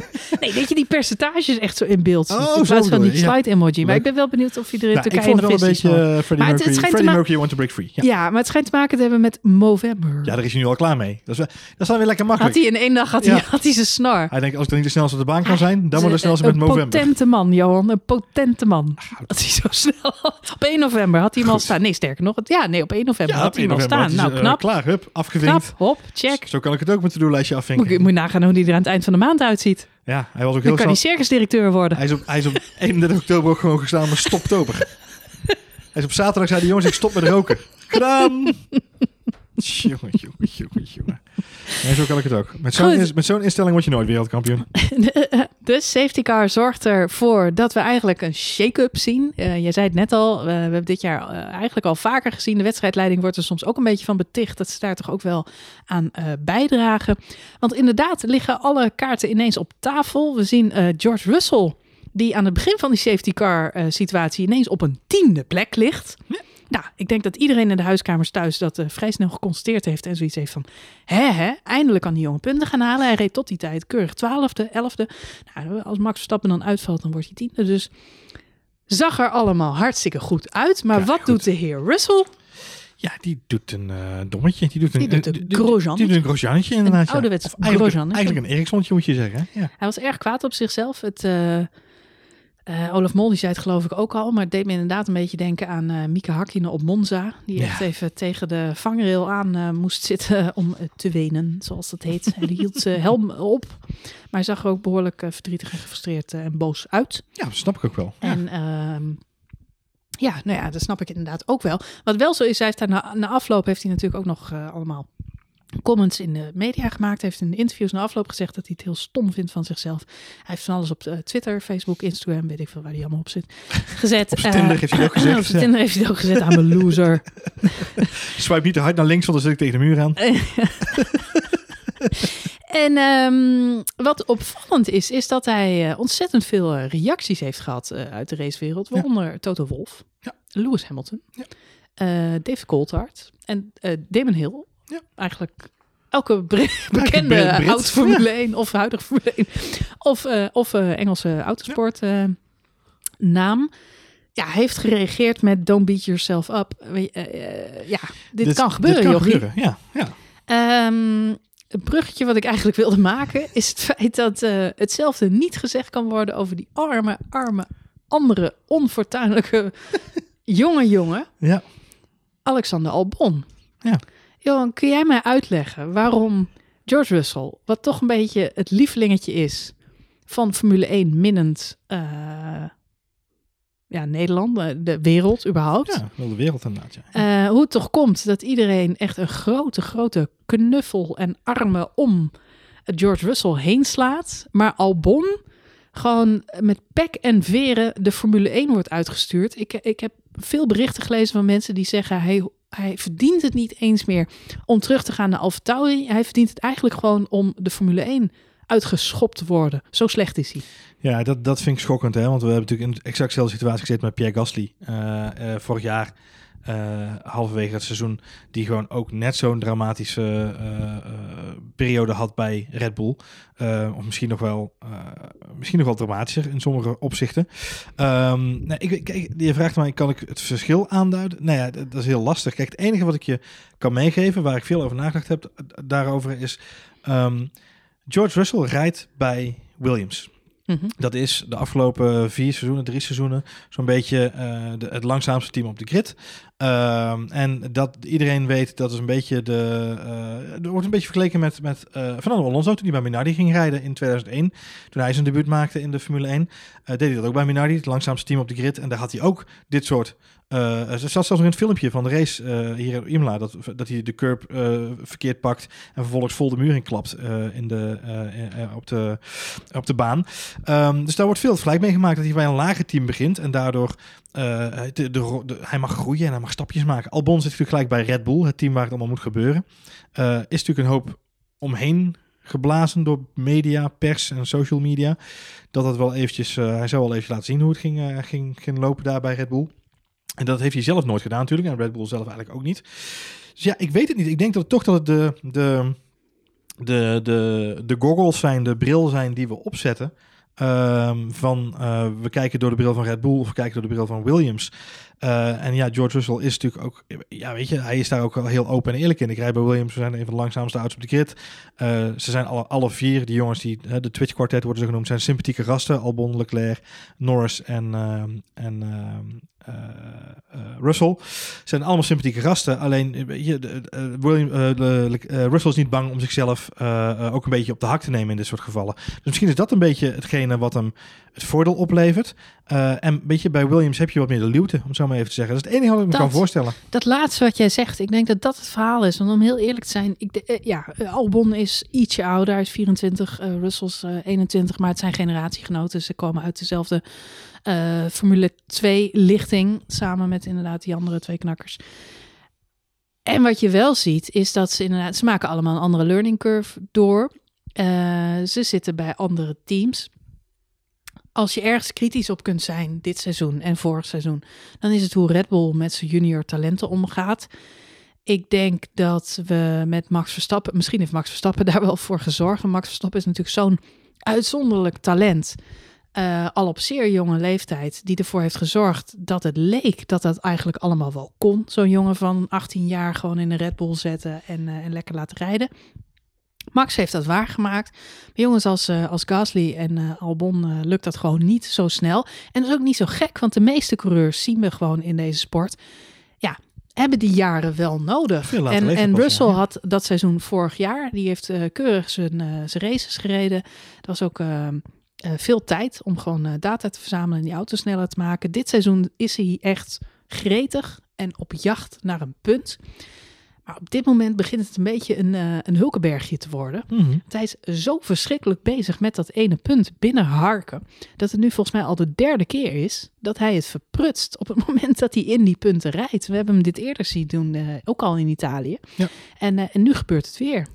dat je die percentages echt zo in beeld ziet. Oh, in plaats van die slide emoji. Maar Leuk. ik ben wel benieuwd of je er in Nou, ik Turkije vond het wel een die beetje eh, Freddie Maar het- het Mercury. te Freddie Mercury Want to Break Free. Ja. Ja, maar het schijnt te maken te hebben met Movember. ja, daar is hij nu al klaar mee. Dat is, wel, dat is dan weer lekker had makkelijk. hij in één dag had Ja. hij, had hij zijn snor. Hij denkt, als ik dan niet de snelste op de baan kan zijn, dan maar de snelste met een Movember. potente man, Johan. Een potente man. Had hij zo snel. Op 1 november had hij hem al staan. Nee, sterker nog. het- Ja, nee, op 1 november had hij hem 1 al staan. had Nou, eh, knap. klaar, hup, afgevinkt. Knap, hop, check. Zo kan ik het ook met de doellijstje Moet, afvinken. moet je nagaan hoe hij er aan het eind van de maand uitziet. Ja, hij was ook Dan heel kan hij circusdirecteur worden. Hij is, op, hij is op 31 oktober ook gewoon gestaan met stoptober. hij is op zaterdag zei de jongens, ik stop met roken. Gedaan! Jongen, jongen, jongen, jongen. Nee, zo kan ik het ook. Met zo'n met zo'n instelling word je nooit wereldkampioen. De safety car zorgt ervoor dat we eigenlijk een shake-up zien. Eh jij zei het net al, eh, we hebben dit jaar eh, eigenlijk al vaker gezien. De wedstrijdleiding wordt er soms ook een beetje van beticht dat ze daar toch ook wel aan eh, bijdragen. Want inderdaad liggen alle kaarten ineens op tafel. We zien eh, George Russell, die aan het begin van die safety car eh, situatie ineens op een tiende plek ligt. Nou, ik denk dat iedereen in de huiskamers thuis dat eh, vrij snel geconstateerd heeft en zoiets heeft van, hè hè, eindelijk kan die jongen punten gaan halen. Hij reed tot die tijd keurig twaalfde, elfde. Nou, als Max Verstappen dan uitvalt, dan wordt hij tiende. Dus zag er allemaal hartstikke goed uit. Maar Ja, wat goed. doet de heer Russell? Ja, die doet een eh, dommetje. Die doet een, Die doet een eh, die- grosjeannetje. Die doet een grosjeannetje inderdaad. ja. ouderwets Of eigenlijk, eigenlijk een Ericssonnetje moet je zeggen. Ja. Hij was erg kwaad op zichzelf. Het, eh, Olaf Mol die zei het geloof ik ook al, maar het deed me inderdaad een beetje denken aan eh Mieke Hakkinen op Monza. Die Ja. echt even tegen de vangrail aan eh, moest zitten om te wenen, zoals dat heet. Hij hield zijn helm op, maar hij zag er ook behoorlijk eh, verdrietig en gefrustreerd en boos uit. ja, dat snap ik ook wel. Ja. En ehm, ja, nou ja, dat snap ik inderdaad ook wel. Wat wel zo is, hij heeft daar na, na afloop heeft hij natuurlijk ook nog allemaal comments in de media gemaakt. Heeft in interviews na afloop gezegd dat hij het heel stom vindt van zichzelf. Hij heeft van alles op eh, Twitter, Facebook, Instagram, weet ik veel waar hij allemaal op zit, gezet. Op Eh, Tinder heeft hij het ook gezegd, Op ja. Tinder heeft hij het ook gezet. aan mijn loser. Swipe niet te hard naar links, want dan zit ik tegen de muur aan. En ehm, wat opvallend is, is dat hij eh, ontzettend veel reacties heeft gehad eh, uit de racewereld. Ja. Waaronder Toto Wolff, Ja. Lewis Hamilton, Ja. David Coulthard en Damon Hill. Ja. Eigenlijk elke bekende oud Formule 1 of huidige Formule 1 of, eh, of eh, Engelse autosport eh, naam. ja, heeft gereageerd met don't beat yourself up. Ja, dit, kan Dit gebeuren, kan jochie. gebeuren, ja. ja. Ehm, het bruggetje wat ik eigenlijk wilde maken is het feit dat hetzelfde niet gezegd kan worden over die arme, arme, andere onfortuinlijke jonge jongen, Ja. Alexander Albon. Ja. Johan, kun jij mij uitleggen waarom George Russell, wat toch een beetje het lievelingetje is van Formule 1 minnend eh, ja, Nederland, eh, de wereld überhaupt, Ja, wel de wereld inderdaad. Ja. eh, hoe het toch komt dat iedereen echt een grote, grote knuffel en armen om George Russell heen slaat. Maar Albon gewoon met pek en veren de Formule 1 wordt uitgestuurd. Ik, ik heb veel berichten gelezen van mensen die zeggen... hij, hij verdient het niet eens meer om terug te gaan naar AlphaTauri. Hij verdient het eigenlijk gewoon om de Formule 1 uitgeschopt te worden. Zo slecht is hij. Ja, dat, dat vind ik schokkend, hè? Want we hebben natuurlijk in exact dezelfde situatie gezeten met Pierre Gasly. eh, eh, vorig jaar, eh, halverwege het seizoen, die gewoon ook net zo'n dramatische eh, eh, periode had bij Red Bull. Of misschien nog wel, misschien nog wel dramatischer in sommige opzichten. Ehm, nee, ik, kijk, je vraagt mij, kan ik het verschil aanduiden? Nou ja, dat, dat is heel lastig. Kijk, het enige wat ik je kan meegeven, waar ik veel over nagedacht heb daarover, is... ehm, George Russell rijdt bij Williams. Mhm. Dat is de afgelopen vier seizoenen, drie seizoenen, zo'n beetje de, het langzaamste team op de grid. Ehm, en dat iedereen weet, dat is een beetje de. eh, er wordt een beetje vergeleken met, met eh, Fernando Alonso toen hij bij Minardi ging rijden in 2001. Toen hij zijn debuut maakte in de Formule 1, eh, deed hij dat ook bij Minardi, het langzaamste team op de grid. En daar had hij ook dit soort. er zat zelfs nog in het filmpje van de race hier in Imola dat, dat hij de curb verkeerd pakt en vervolgens vol de muur in klapt in de, op, de, op de baan. Ehm, dus daar wordt veel het vergelijk mee gemaakt dat hij bij een lager team begint en daardoor hij mag groeien en hij mag stapjes maken. Albon zit natuurlijk gelijk bij Red Bull, het team waar het allemaal moet gebeuren. Eh, is natuurlijk een hoop omheen geblazen door media, pers en social media. Dat dat wel eventjes, eh, hij zou wel even laten zien hoe het ging, eh, ging, ging lopen daar bij Red Bull. En dat heeft hij zelf nooit gedaan natuurlijk. En Red Bull zelf eigenlijk ook niet. Dus ja, ik weet het niet. Ik denk dat het toch dat het de, de, de, de, de goggles zijn, de bril zijn die we opzetten. Ehm, van eh, we kijken door de bril van Red Bull of we kijken door de bril van Williams. Eh, en ja, George Russell is natuurlijk ook, ja, weet je, hij is daar ook wel heel open en eerlijk in. Ik rijd bij Williams, we zijn een van de langzaamste auto's op de grid. Eh, ze zijn alle, alle vier, die jongens die, de Twitch Quartet worden ze genoemd, zijn sympathieke gasten. Albon, Leclerc, Norris en, ehm, en ehm, eh, eh, Russell. Zijn allemaal sympathieke gasten. Alleen, eh, eh, William, eh, eh, Russell is niet bang om zichzelf eh, eh, ook een beetje op de hak te nemen in dit soort gevallen. Dus misschien is dat een beetje hetgene wat hem het voordeel oplevert. Eh, en weet je, bij Williams heb je wat meer de luwte, om zo maar even te zeggen. Dat is het enige wat ik me kan voorstellen. Dat laatste wat jij zegt, ik denk dat dat het verhaal is. Want om heel eerlijk te zijn, ik, de- eh, ja, eh, Albon is ietsje ouder. Hij is 24, eh Russell's eh, 21, maar het zijn generatiegenoten. Ze komen uit dezelfde eh, Formule 2 lichting, samen met inderdaad die andere twee knakkers. En wat je wel ziet, is dat ze inderdaad, ze maken allemaal een andere learning curve door. Eh, ze zitten bij andere teams. Als je ergens kritisch op kunt zijn dit seizoen en vorig seizoen, dan is het hoe Red Bull met zijn junior talenten omgaat. Ik denk dat we met Max Verstappen, misschien heeft Max Verstappen daar wel voor gezorgd. Max Verstappen is natuurlijk zo'n uitzonderlijk talent. Eh, al op zeer jonge leeftijd, die ervoor heeft gezorgd dat het leek dat dat eigenlijk allemaal wel kon. Zo'n jongen van 18 jaar gewoon in een Red Bull zetten en, eh, en lekker laten rijden. Max heeft dat waargemaakt. Maar jongens als, eh, als Gasly en Albon lukt dat gewoon niet zo snel. En dat is ook niet zo gek, want de meeste coureurs zien we gewoon in deze sport. Ja, hebben die jaren wel nodig. En, Russell ja. had dat seizoen vorig jaar. Die heeft keurig zijn, zijn races gereden. Dat was ook eh, veel tijd om gewoon eh, data te verzamelen en die auto sneller te maken. Dit seizoen is hij echt gretig en op jacht naar een punt. Maar op dit moment begint het een beetje een, eh, een hulkenbergje te worden. Mhm. Hij is zo verschrikkelijk bezig met dat ene punt binnen Harken. Dat het nu volgens mij al de derde keer is dat hij het verprutst op het moment dat hij in die punten rijdt. We hebben hem dit eerder zien doen, ook al in Italië. Ja. En, en nu gebeurt het weer.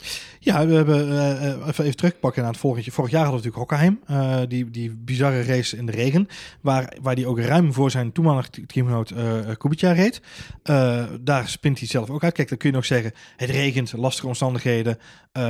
Ja, we hebben eh, eh, even, even terugpakken naar het vorig, vorig jaar hadden we natuurlijk Hockenheim. eh, die, die bizarre race in de regen. Waar, waar die ook ruim voor zijn toenmalige teamgenoot eh Kubica reed. Daar spint hij zelf ook uit. Kijk, dan kun je nog zeggen, het regent, lastige omstandigheden. Uh,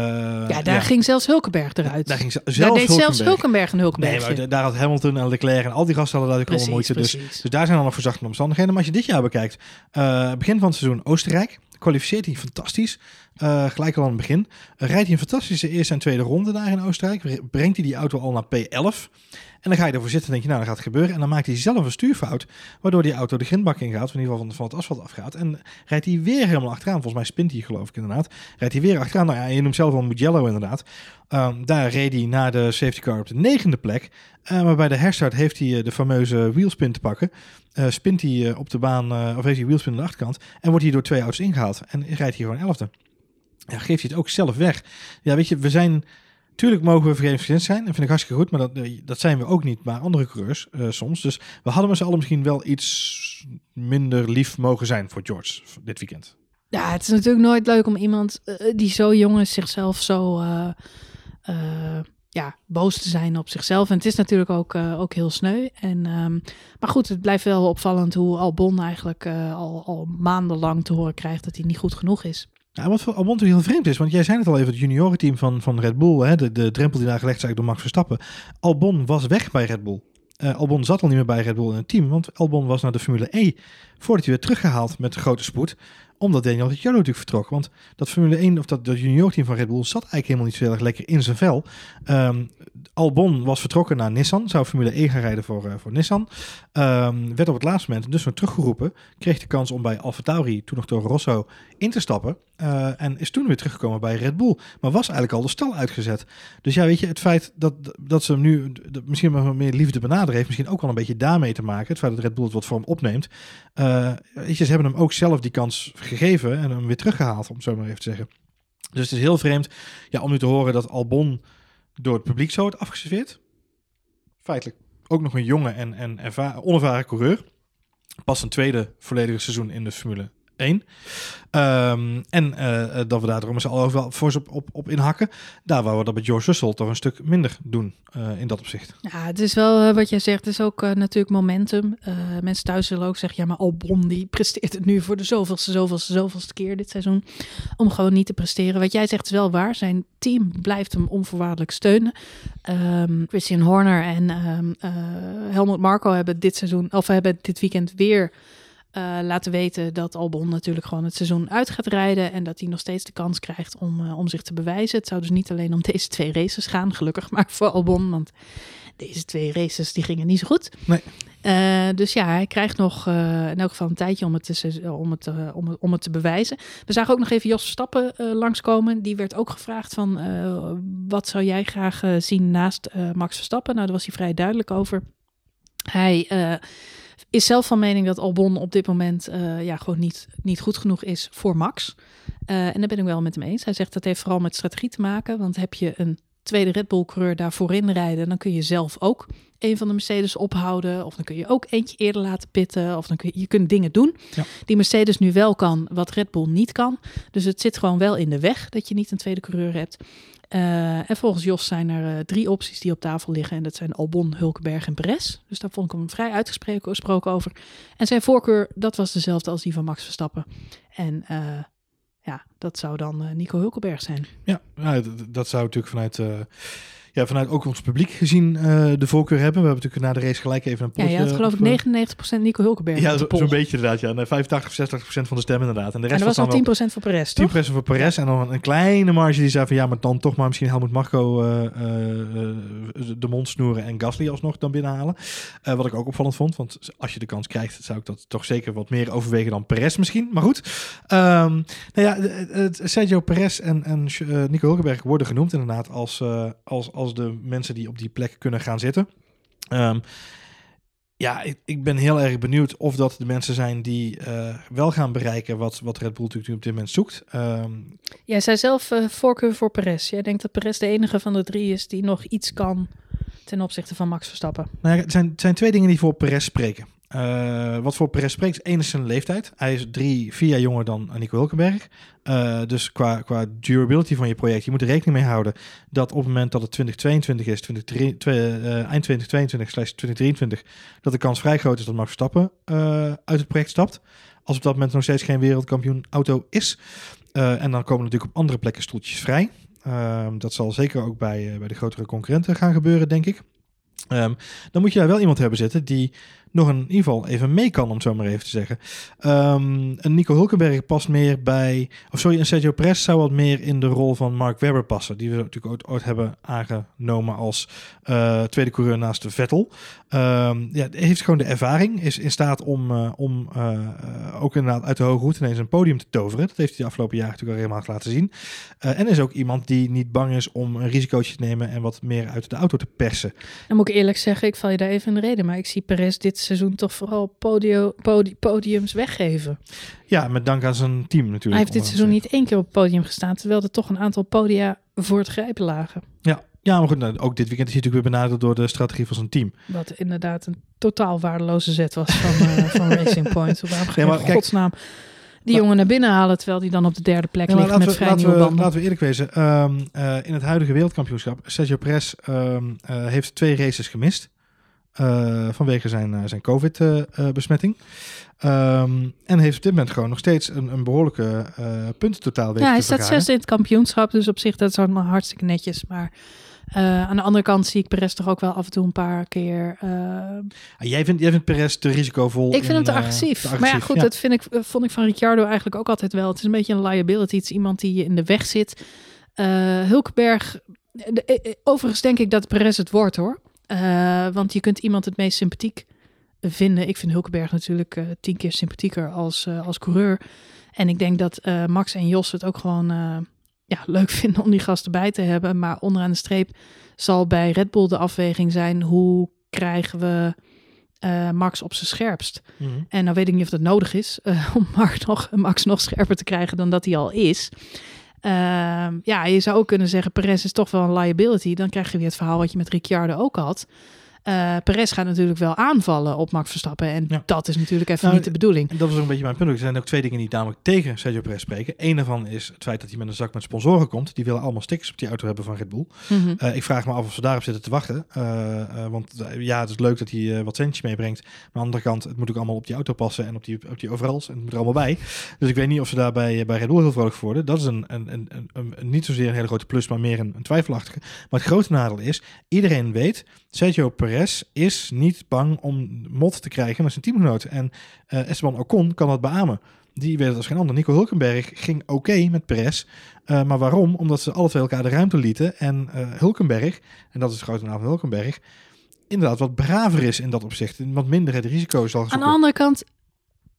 ja, daar ging zelfs Hulkenberg eruit. Daar ging zelfs daar deed Hulkenberg. zelfs Hulkenberg een Hulkenberg. Nee, maar daar had Hamilton en Leclerc en al die gasten hadden daar allemaal moeite. Dus, dus daar zijn dan nog verzachtende omstandigheden. Maar als je dit jaar bekijkt, uh, begin van het seizoen Oostenrijk, kwalificeert hij fantastisch. Uh, gelijk al aan het begin. Rijdt hij een fantastische eerste en tweede ronde daar in Oostenrijk. Brengt hij die auto al naar P11. En dan ga je ervoor zitten en denk je, nou, dat gaat gebeuren. En dan maakt hij zelf een stuurfout, waardoor die auto de grindbak ingaat, of in ieder geval van, van het asfalt afgaat. En rijdt hij weer helemaal achteraan. Volgens mij spint hij, geloof ik inderdaad. Rijdt hij weer achteraan. Nou ja, je noemt zelf al Mugello inderdaad. Um, daar reed hij naar de safety car op de negende plek. Uh, maar bij de herstart heeft hij uh, de fameuze wheelspin te pakken. Uh, spint hij op de baan, of heeft hij wheelspin aan de achterkant. En wordt hij door twee auto's ingehaald. En rijdt hij gewoon elfde. Ja, geeft hij het ook zelf weg. Ja, weet je, we zijn... Tuurlijk mogen we vergevingsgezind zijn. En vind ik hartstikke goed. Maar dat, dat zijn we ook niet. Maar andere coureurs uh, soms. Dus we hadden met z'n allen misschien wel iets minder lief mogen zijn voor George dit weekend. Ja, het is natuurlijk nooit leuk om iemand uh, die zo jong is zichzelf zo... Ja, boos te zijn op zichzelf. En het is natuurlijk ook, ook heel sneu. En, um, maar goed, het blijft wel opvallend hoe Albon eigenlijk al, al maandenlang te horen krijgt dat hij niet goed genoeg is. Ja, wat voor Albon heel vreemd is, want jij zei het al even, het juniorenteam van, van Red Bull, hè, de, de drempel die daar gelegd is door Max Verstappen. Albon was weg bij Red Bull. Uh, Albon zat al niet meer bij Red Bull in het team, want Albon was naar de Formule E voordat hij werd teruggehaald met grote spoed omdat Daniel Ricciardo natuurlijk vertrok. Want dat Formule 1 of dat, dat juniorteam van Red Bull zat eigenlijk helemaal niet zo heel erg lekker in zijn vel. Um, Albon was vertrokken naar Nissan, zou Formule E gaan rijden voor, uh, voor Nissan. Um, werd op het laatste moment dus weer teruggeroepen. Kreeg de kans om bij AlphaTauri, toen nog door Rosso, in te stappen. Uh, en is toen weer teruggekomen bij Red Bull. Maar was eigenlijk al de stal uitgezet. Dus ja, weet je, het feit dat, dat ze hem nu misschien maar meer liefde benaderen... heeft misschien ook wel een beetje daarmee te maken. Het feit dat Red Bull het wat voor hem opneemt. Uh, weet je, ze hebben hem ook zelf die kans en hem weer teruggehaald, om het zo maar even te zeggen. Dus het is heel vreemd ja, om nu te horen dat Albon door het publiek zo wordt afgeserveerd. Feitelijk ook nog een jonge en, en onervaren coureur. Pas een tweede volledige seizoen in de Formule 1. Um, en uh, dat we daar daarom al wel voor op, op, inhakken. Daar waar we dat met George Russell toch een stuk minder doen uh, in dat opzicht. Ja, het is wel wat jij zegt, het is ook natuurlijk momentum. mensen thuis zullen ook zeggen, ja maar Albon die presteert het nu voor de zoveelste, zoveelste, zoveelste keer dit seizoen. Om gewoon niet te presteren. Wat jij zegt is wel waar. Zijn team blijft hem onvoorwaardelijk steunen. Um, Christian Horner en um, Helmut Marko hebben dit seizoen, of hebben dit weekend weer... Uh, laten weten dat Albon natuurlijk gewoon het seizoen uit gaat rijden. En dat hij nog steeds de kans krijgt om, uh, om zich te bewijzen. Het zou dus niet alleen om deze twee races gaan, gelukkig maar voor Albon. Want deze twee races die gingen niet zo goed. Nee. Uh, dus ja, hij krijgt nog in elk geval een tijdje om het, te, om, het, om, het, om het te bewijzen. We zagen ook nog even Jos Verstappen langskomen. Die werd ook gevraagd van wat zou jij graag zien naast Max Verstappen? Nou, daar was hij vrij duidelijk over. Hij is zelf van mening dat Albon op dit moment uh, ja, gewoon niet, niet goed genoeg is voor Max. Uh, en daar ben ik wel met hem eens. Hij zegt dat heeft vooral met strategie te maken. Want heb je een tweede Red Bull coureur daar voorin rijden, dan kun je zelf ook een van de Mercedes ophouden. Of dan kun je ook eentje eerder laten pitten. Of dan kun je, je kunt dingen doen ja. die Mercedes nu wel kan, wat Red Bull niet kan. Dus het zit gewoon wel in de weg dat je niet een tweede coureur hebt. Uh, en volgens Jos zijn er uh, drie opties die op tafel liggen. En dat zijn Albon, Hulkenberg en Perez. Dus daar vond ik hem vrij uitgesproken over. En zijn voorkeur, dat was dezelfde als die van Max Verstappen. En uh, ja, dat zou dan Nico Hulkenberg zijn. Ja, nou, dat zou natuurlijk vanuit ja, vanuit ook ons publiek gezien uh, de voorkeur hebben. We hebben natuurlijk na de race gelijk even een polletje... Ja, je had geloof ik 99% Nico Hulkenberg. Ja, zo'n zo beetje inderdaad. Ja. 85 of 60% van de stem inderdaad. En, de rest en was al 10% voor Perez, toch? 10% voor Perez en dan een kleine marge die zei van... ja, maar dan toch maar misschien Helmut Marco uh, uh, de mond snoeren en Gasly alsnog dan binnenhalen. wat ik ook opvallend vond, want als je de kans krijgt... zou ik dat toch zeker wat meer overwegen dan Perez misschien. Maar goed. Um, nou ja, Sergio Perez en, en Nico Hulkenberg worden genoemd inderdaad als... als, als de mensen die op die plek kunnen gaan zitten. Um, ja, ik, ik, ben heel erg benieuwd of dat de mensen zijn die uh, wel gaan bereiken wat, wat Red Bull natuurlijk op dit moment zoekt. Um, Jij zei zelf uh, voorkeur voor Perez. Jij denkt dat Perez de enige van de drie is die nog iets kan ten opzichte van Max Verstappen. Nou ja, het, zijn, het zijn twee dingen die voor Perez spreken. Uh, wat voor Perez spreekt, is zijn leeftijd. Hij is drie, vier jaar jonger dan Nico Hulkenberg. Uh, dus qua, qua durability van je project, je moet er rekening mee houden dat op het moment dat het 2022 is, 20, uh, eind 2022 slash 2023, dat de kans vrij groot is dat Max Verstappen uh, uit het project stapt. Als op dat moment nog steeds geen wereldkampioen auto is. Eh, en dan komen natuurlijk op andere plekken stoeltjes vrij. Ehm, dat zal zeker ook bij, eh, bij de grotere concurrenten gaan gebeuren, denk ik. Ehm, dan moet je daar wel iemand hebben zitten die nog in ieder geval even mee kan, om het zo maar even te zeggen. Ehm, een Nico Hulkenberg past meer bij... Of sorry, een Sergio Perez zou wat meer in de rol van Mark Webber passen. Die we natuurlijk ooit, hebben aangenomen als eh, tweede coureur naast de Vettel. Um, ja, heeft gewoon de ervaring. Is in staat om, uh, om uh, ook inderdaad uit de hoge route ineens een podium te toveren. Dat heeft hij de afgelopen jaren natuurlijk al helemaal laten zien. en is ook iemand die niet bang is om een risicootje te nemen en wat meer uit de auto te persen. Dan moet ik eerlijk zeggen, ik val je daar even in de reden. Maar ik zie Perez dit seizoen toch vooral podio, podi, podiums weggeven. Ja, met dank aan zijn team natuurlijk. Hij heeft dit seizoen niet één keer op het podium gestaan, terwijl er toch een aantal podia voor het grijpen lagen. Ja, ja maar goed, nou, ook dit weekend is hij natuurlijk weer benaderd door de strategie van zijn team. Wat inderdaad een totaal waardeloze zet was van, uh, van Racing Point. Waarom ga je nee, godsnaam die jongen naar binnen halen, terwijl die dan op de derde plek ligt met we, vrij laten nieuwe banden. Laten we eerlijk wezen, um, uh, in het huidige wereldkampioenschap, Sergio Perez um, uh, heeft twee races gemist. Uh, vanwege zijn, uh, zijn COVID-besmetting. Uh, um, en heeft op dit moment gewoon nog steeds een, een behoorlijke puntentotaal weten Ja, hij staat zesde in het kampioenschap, dus op zich dat is allemaal hartstikke netjes. Maar aan de andere kant zie ik Perez toch ook wel af en toe een paar keer... Ah, jij, vindt, jij vindt Perez te risicovol? Ik vind hem te agressief. te agressief. Maar ja, goed, ja. dat vind ik, vond ik van Ricciardo eigenlijk ook altijd wel. Het is een beetje een liability. Het is iemand die je in de weg zit. Hulkenberg... Overigens denk ik dat Perez het wordt hoor. Uh, want je kunt iemand het meest sympathiek vinden. Ik vind Hulkenberg natuurlijk uh, tien keer sympathieker als, uh, als coureur. En ik denk dat Max en Jos het ook gewoon ja, leuk vinden om die gasten bij te hebben. Maar onderaan de streep zal bij Red Bull de afweging zijn: hoe krijgen we Max op zijn scherpst? Mm -hmm. En nou weet ik niet of dat nodig is om Max nog, Max nog scherper te krijgen dan dat hij al is. Uh, ja, je zou ook kunnen zeggen, Perez is toch wel een liability. Dan krijg je weer het verhaal wat je met Ricciardo ook had. Uh, Perez gaat natuurlijk wel aanvallen op Max Verstappen. En ja. dat is natuurlijk even nou, niet de bedoeling. Dat was ook een beetje mijn punt. Er zijn ook twee dingen die namelijk tegen Sergio Perez spreken. Eén daarvan is het feit dat hij met een zak met sponsoren komt. Die willen allemaal stickers op die auto hebben van Red Bull. Mm -hmm. uh, ik vraag me af of ze daarop zitten te wachten. Uh, want ja, het is leuk dat hij wat centjes meebrengt. Maar aan de andere kant, het moet ook allemaal op die auto passen. En op die, op die overals. En het moet er allemaal bij. Dus ik weet niet of ze daar bij, bij Red Bull heel vrolijk voor worden. Dat is een, een, een, een, een niet zozeer een hele grote plus, maar meer een, een twijfelachtige. Maar het grote nadeel is, iedereen weet, Sergio Perez is niet bang om mot te krijgen met zijn teamgenoot. En uh, Esteban Ocon kan dat beamen. Die weet het als geen ander. Nico Hulkenberg ging oké okay met Perez. Uh, maar waarom? Omdat ze alle twee elkaar de ruimte lieten. En uh, Hulkenberg, en dat is de grote naam van Hulkenberg, inderdaad wat braver is in dat opzicht. En wat minder het risico zal zoeken. Aan de andere kant,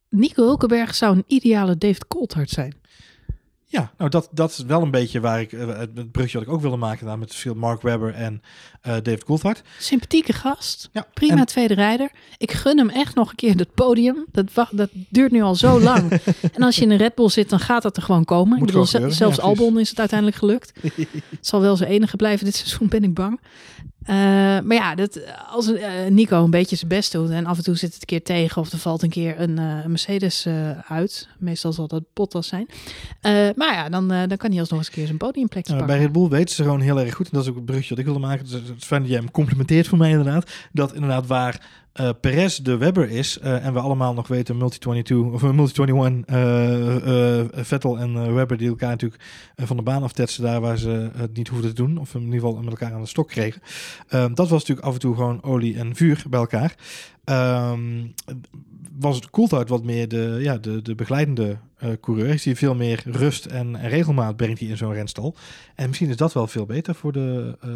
Nico Hulkenberg zou een ideale David Coulthard zijn. Ja, nou dat, dat is wel een beetje waar ik het brugje wat ik ook wilde maken daar met veel Mark Webber en uh, David Coulthard. Sympathieke gast. Ja, Prima en... tweede rijder. Ik gun hem echt nog een keer het podium. Dat, wacht, dat duurt nu al zo lang. en als je in een Red Bull zit, dan gaat dat er gewoon komen. Moet ik bedoel, zelfs ja, Albon is het uiteindelijk gelukt. het zal wel zijn enige blijven dit seizoen, ben ik bang. Uh, maar ja, dat, als uh, Nico een beetje zijn best doet en af en toe zit het een keer tegen of er valt een keer een uh, Mercedes uit. Meestal zal dat Bottas zijn. maar ja, dan, dan kan hij alsnog eens een keer zijn podiumplekje pakken. Bij Red Bull weten ze gewoon heel erg goed, en dat is ook het brugje wat ik wilde maken. Dus het is fijn dat jij hem complimenteert voor mij inderdaad. Dat inderdaad waar uh, Perez de Webber is uh, en we allemaal nog weten multi-22 of multi-21 uh, Vettel en Webber die elkaar natuurlijk van de baan aftetsen daar waar ze het niet hoefden te doen of in ieder geval met elkaar aan de stok kregen. dat was natuurlijk af en toe gewoon olie en vuur bij elkaar. Um, was het Coulthard wat meer de, ja, de, de begeleidende uh, coureur. Is hij veel meer rust en, regelmaat brengt hij in zo'n renstal. En misschien is dat wel veel beter voor de, uh,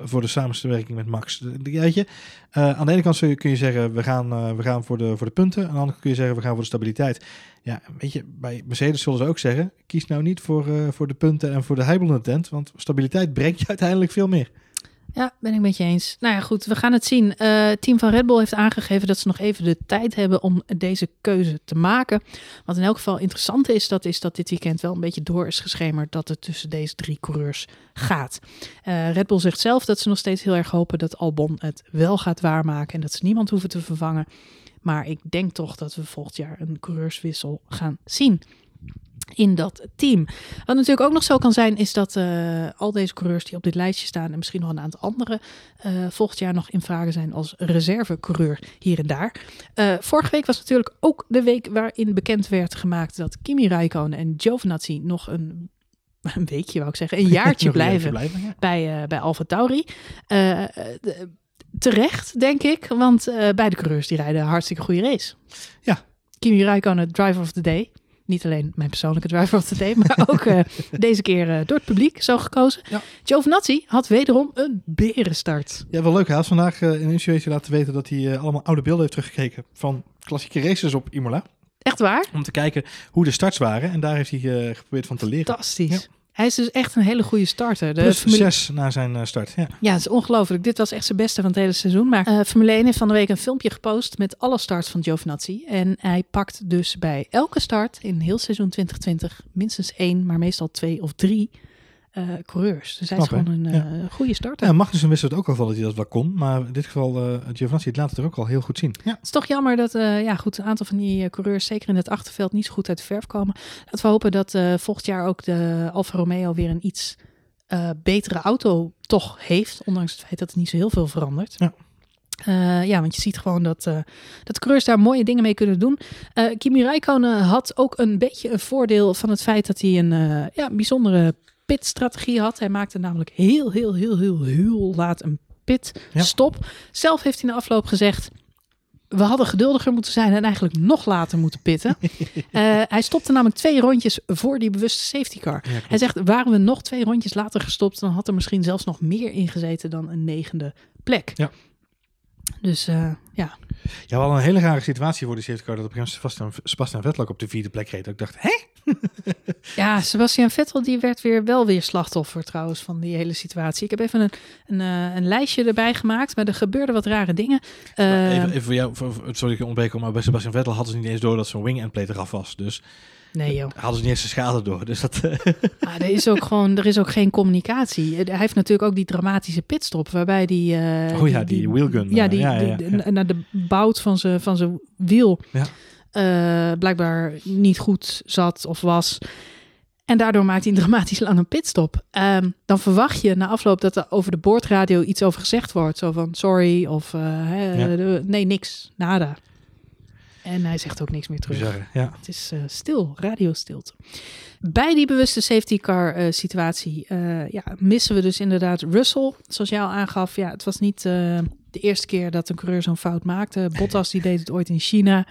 voor de samenwerking met Max. Weet je, uh, aan de ene kant kun je zeggen, we gaan, we gaan voor, de, voor de punten. Aan de andere kant kun je zeggen, we gaan voor de stabiliteit. Ja, weet je, bij Mercedes zullen ze ook zeggen, kies nou niet voor, voor de punten en voor de heibelende tent. Want stabiliteit brengt je uiteindelijk veel meer. Ja, ben ik met je eens. Nou ja, goed, we gaan het zien. Het team van Red Bull heeft aangegeven dat ze nog even de tijd hebben om deze keuze te maken. Wat in elk geval interessant is, dat is dat dit weekend wel een beetje door is geschemerd dat het tussen deze drie coureurs gaat. Uh, Red Bull zegt zelf dat ze nog steeds heel erg hopen dat Albon het wel gaat waarmaken en dat ze niemand hoeven te vervangen. Maar ik denk toch dat we volgend jaar een coureurswissel gaan zien. In dat team. Wat natuurlijk ook nog zo kan zijn, is dat uh, al deze coureurs die op dit lijstje staan en misschien nog een aantal andere uh, volgend jaar nog in vragen zijn als reservecoureur hier en daar. Uh, vorige week was natuurlijk ook de week waarin bekend werd gemaakt dat Kimi Räikkönen en Giovinazzi nog een een weekje wou ik zeggen, een jaartje blijven, blijven ja. bij, bij Alfa Tauri. Terecht, denk ik, want beide coureurs die rijden een hartstikke goede race. Ja. Kimi Räikkönen, driver of the day. Niet alleen mijn persoonlijke driver of the day, maar ook uh, deze keer uh, door het publiek zo gekozen. Ja. Giovinazzi had wederom een berenstart. Ja, wel leuk. Hij had vandaag uh, in een interviewtje laten weten dat hij allemaal oude beelden heeft teruggekeken van klassieke races op Imola. Echt waar? Om te kijken hoe de starts waren. En daar heeft hij geprobeerd van te leren. Fantastisch. Ja. Hij is dus echt een hele goede starter. De Plus Formule... zes na zijn uh, start. Ja, ja het is ongelooflijk. Dit was echt zijn beste van het hele seizoen. Maar uh, Formule 1 heeft van de week een filmpje gepost met alle starts van Giovinazzi. En hij pakt dus bij elke start in heel seizoen 2020 minstens één, maar meestal twee of drie uh, coureurs. Dus hij is gewoon een ja. uh, goede starter. Ja, Magnussen wist het ook al van dat hij dat wel kon. Maar in dit geval, uh, het laat het er ook al heel goed zien. Ja. Het is toch jammer dat ja, goed, een aantal van die coureurs, zeker in het achterveld, niet zo goed uit de verf komen. Laten we hopen dat volgend jaar ook de Alfa Romeo weer een iets betere auto toch heeft. Ondanks het feit dat het niet zo heel veel verandert. Ja. Uh, ja, want je ziet gewoon dat, uh, dat coureurs daar mooie dingen mee kunnen doen. Uh, Kimi Räikkönen had ook een beetje een voordeel van het feit dat hij een ja, bijzondere pitstrategie had. Hij maakte namelijk heel, heel, heel, heel, heel laat een pitstop. Ja. Zelf heeft hij in de afloop gezegd... We hadden geduldiger moeten zijn en eigenlijk nog later moeten pitten. uh, hij stopte namelijk twee rondjes voor die bewuste safety car. Ja, hij zegt, waren we nog twee rondjes later gestopt... dan had er misschien zelfs nog meer ingezeten dan een negende plek. Ja. Dus uh, ja. Ja, wel een hele rare situatie voor de safety car... dat op een gegeven moment Sebastian Vettel ook op de vierde plek reed. Ik dacht, hè? ja, Sebastian Vettel die werd weer wel weer slachtoffer trouwens van die hele situatie. Ik heb even een, een, uh, een lijstje erbij gemaakt, maar er gebeurden wat rare dingen. Uh, even, even voor jou, voor, sorry ik ontbreken, maar bij Sebastian Vettel hadden ze niet eens door dat zijn wing endplate eraf was. Dus Nee joh. Hadden ze niet eens de schade door. Dus dat... maar er is ook gewoon, er is ook geen communicatie. Hij heeft natuurlijk ook die dramatische pitstop waarbij die... Uh, oh ja, die, die wheelgun. Ja, die, ja, ja, ja. naar de bout van zijn van zijn wiel. Ja. Uh, blijkbaar niet goed zat of was. En daardoor maakt hij een dramatisch lange pitstop. Um, dan verwacht je na afloop dat er over de boordradio iets over gezegd wordt. Zo van sorry of uh, nee, niks, nada. En hij zegt ook niks meer terug. Ja. Het is uh, stil, radiostilte. Bij die bewuste safety car uh, situatie uh, ja, missen we dus inderdaad Russell. Zoals jij al aangaf, ja, het was niet de eerste keer dat een coureur zo'n fout maakte. Bottas die deed het ooit in China.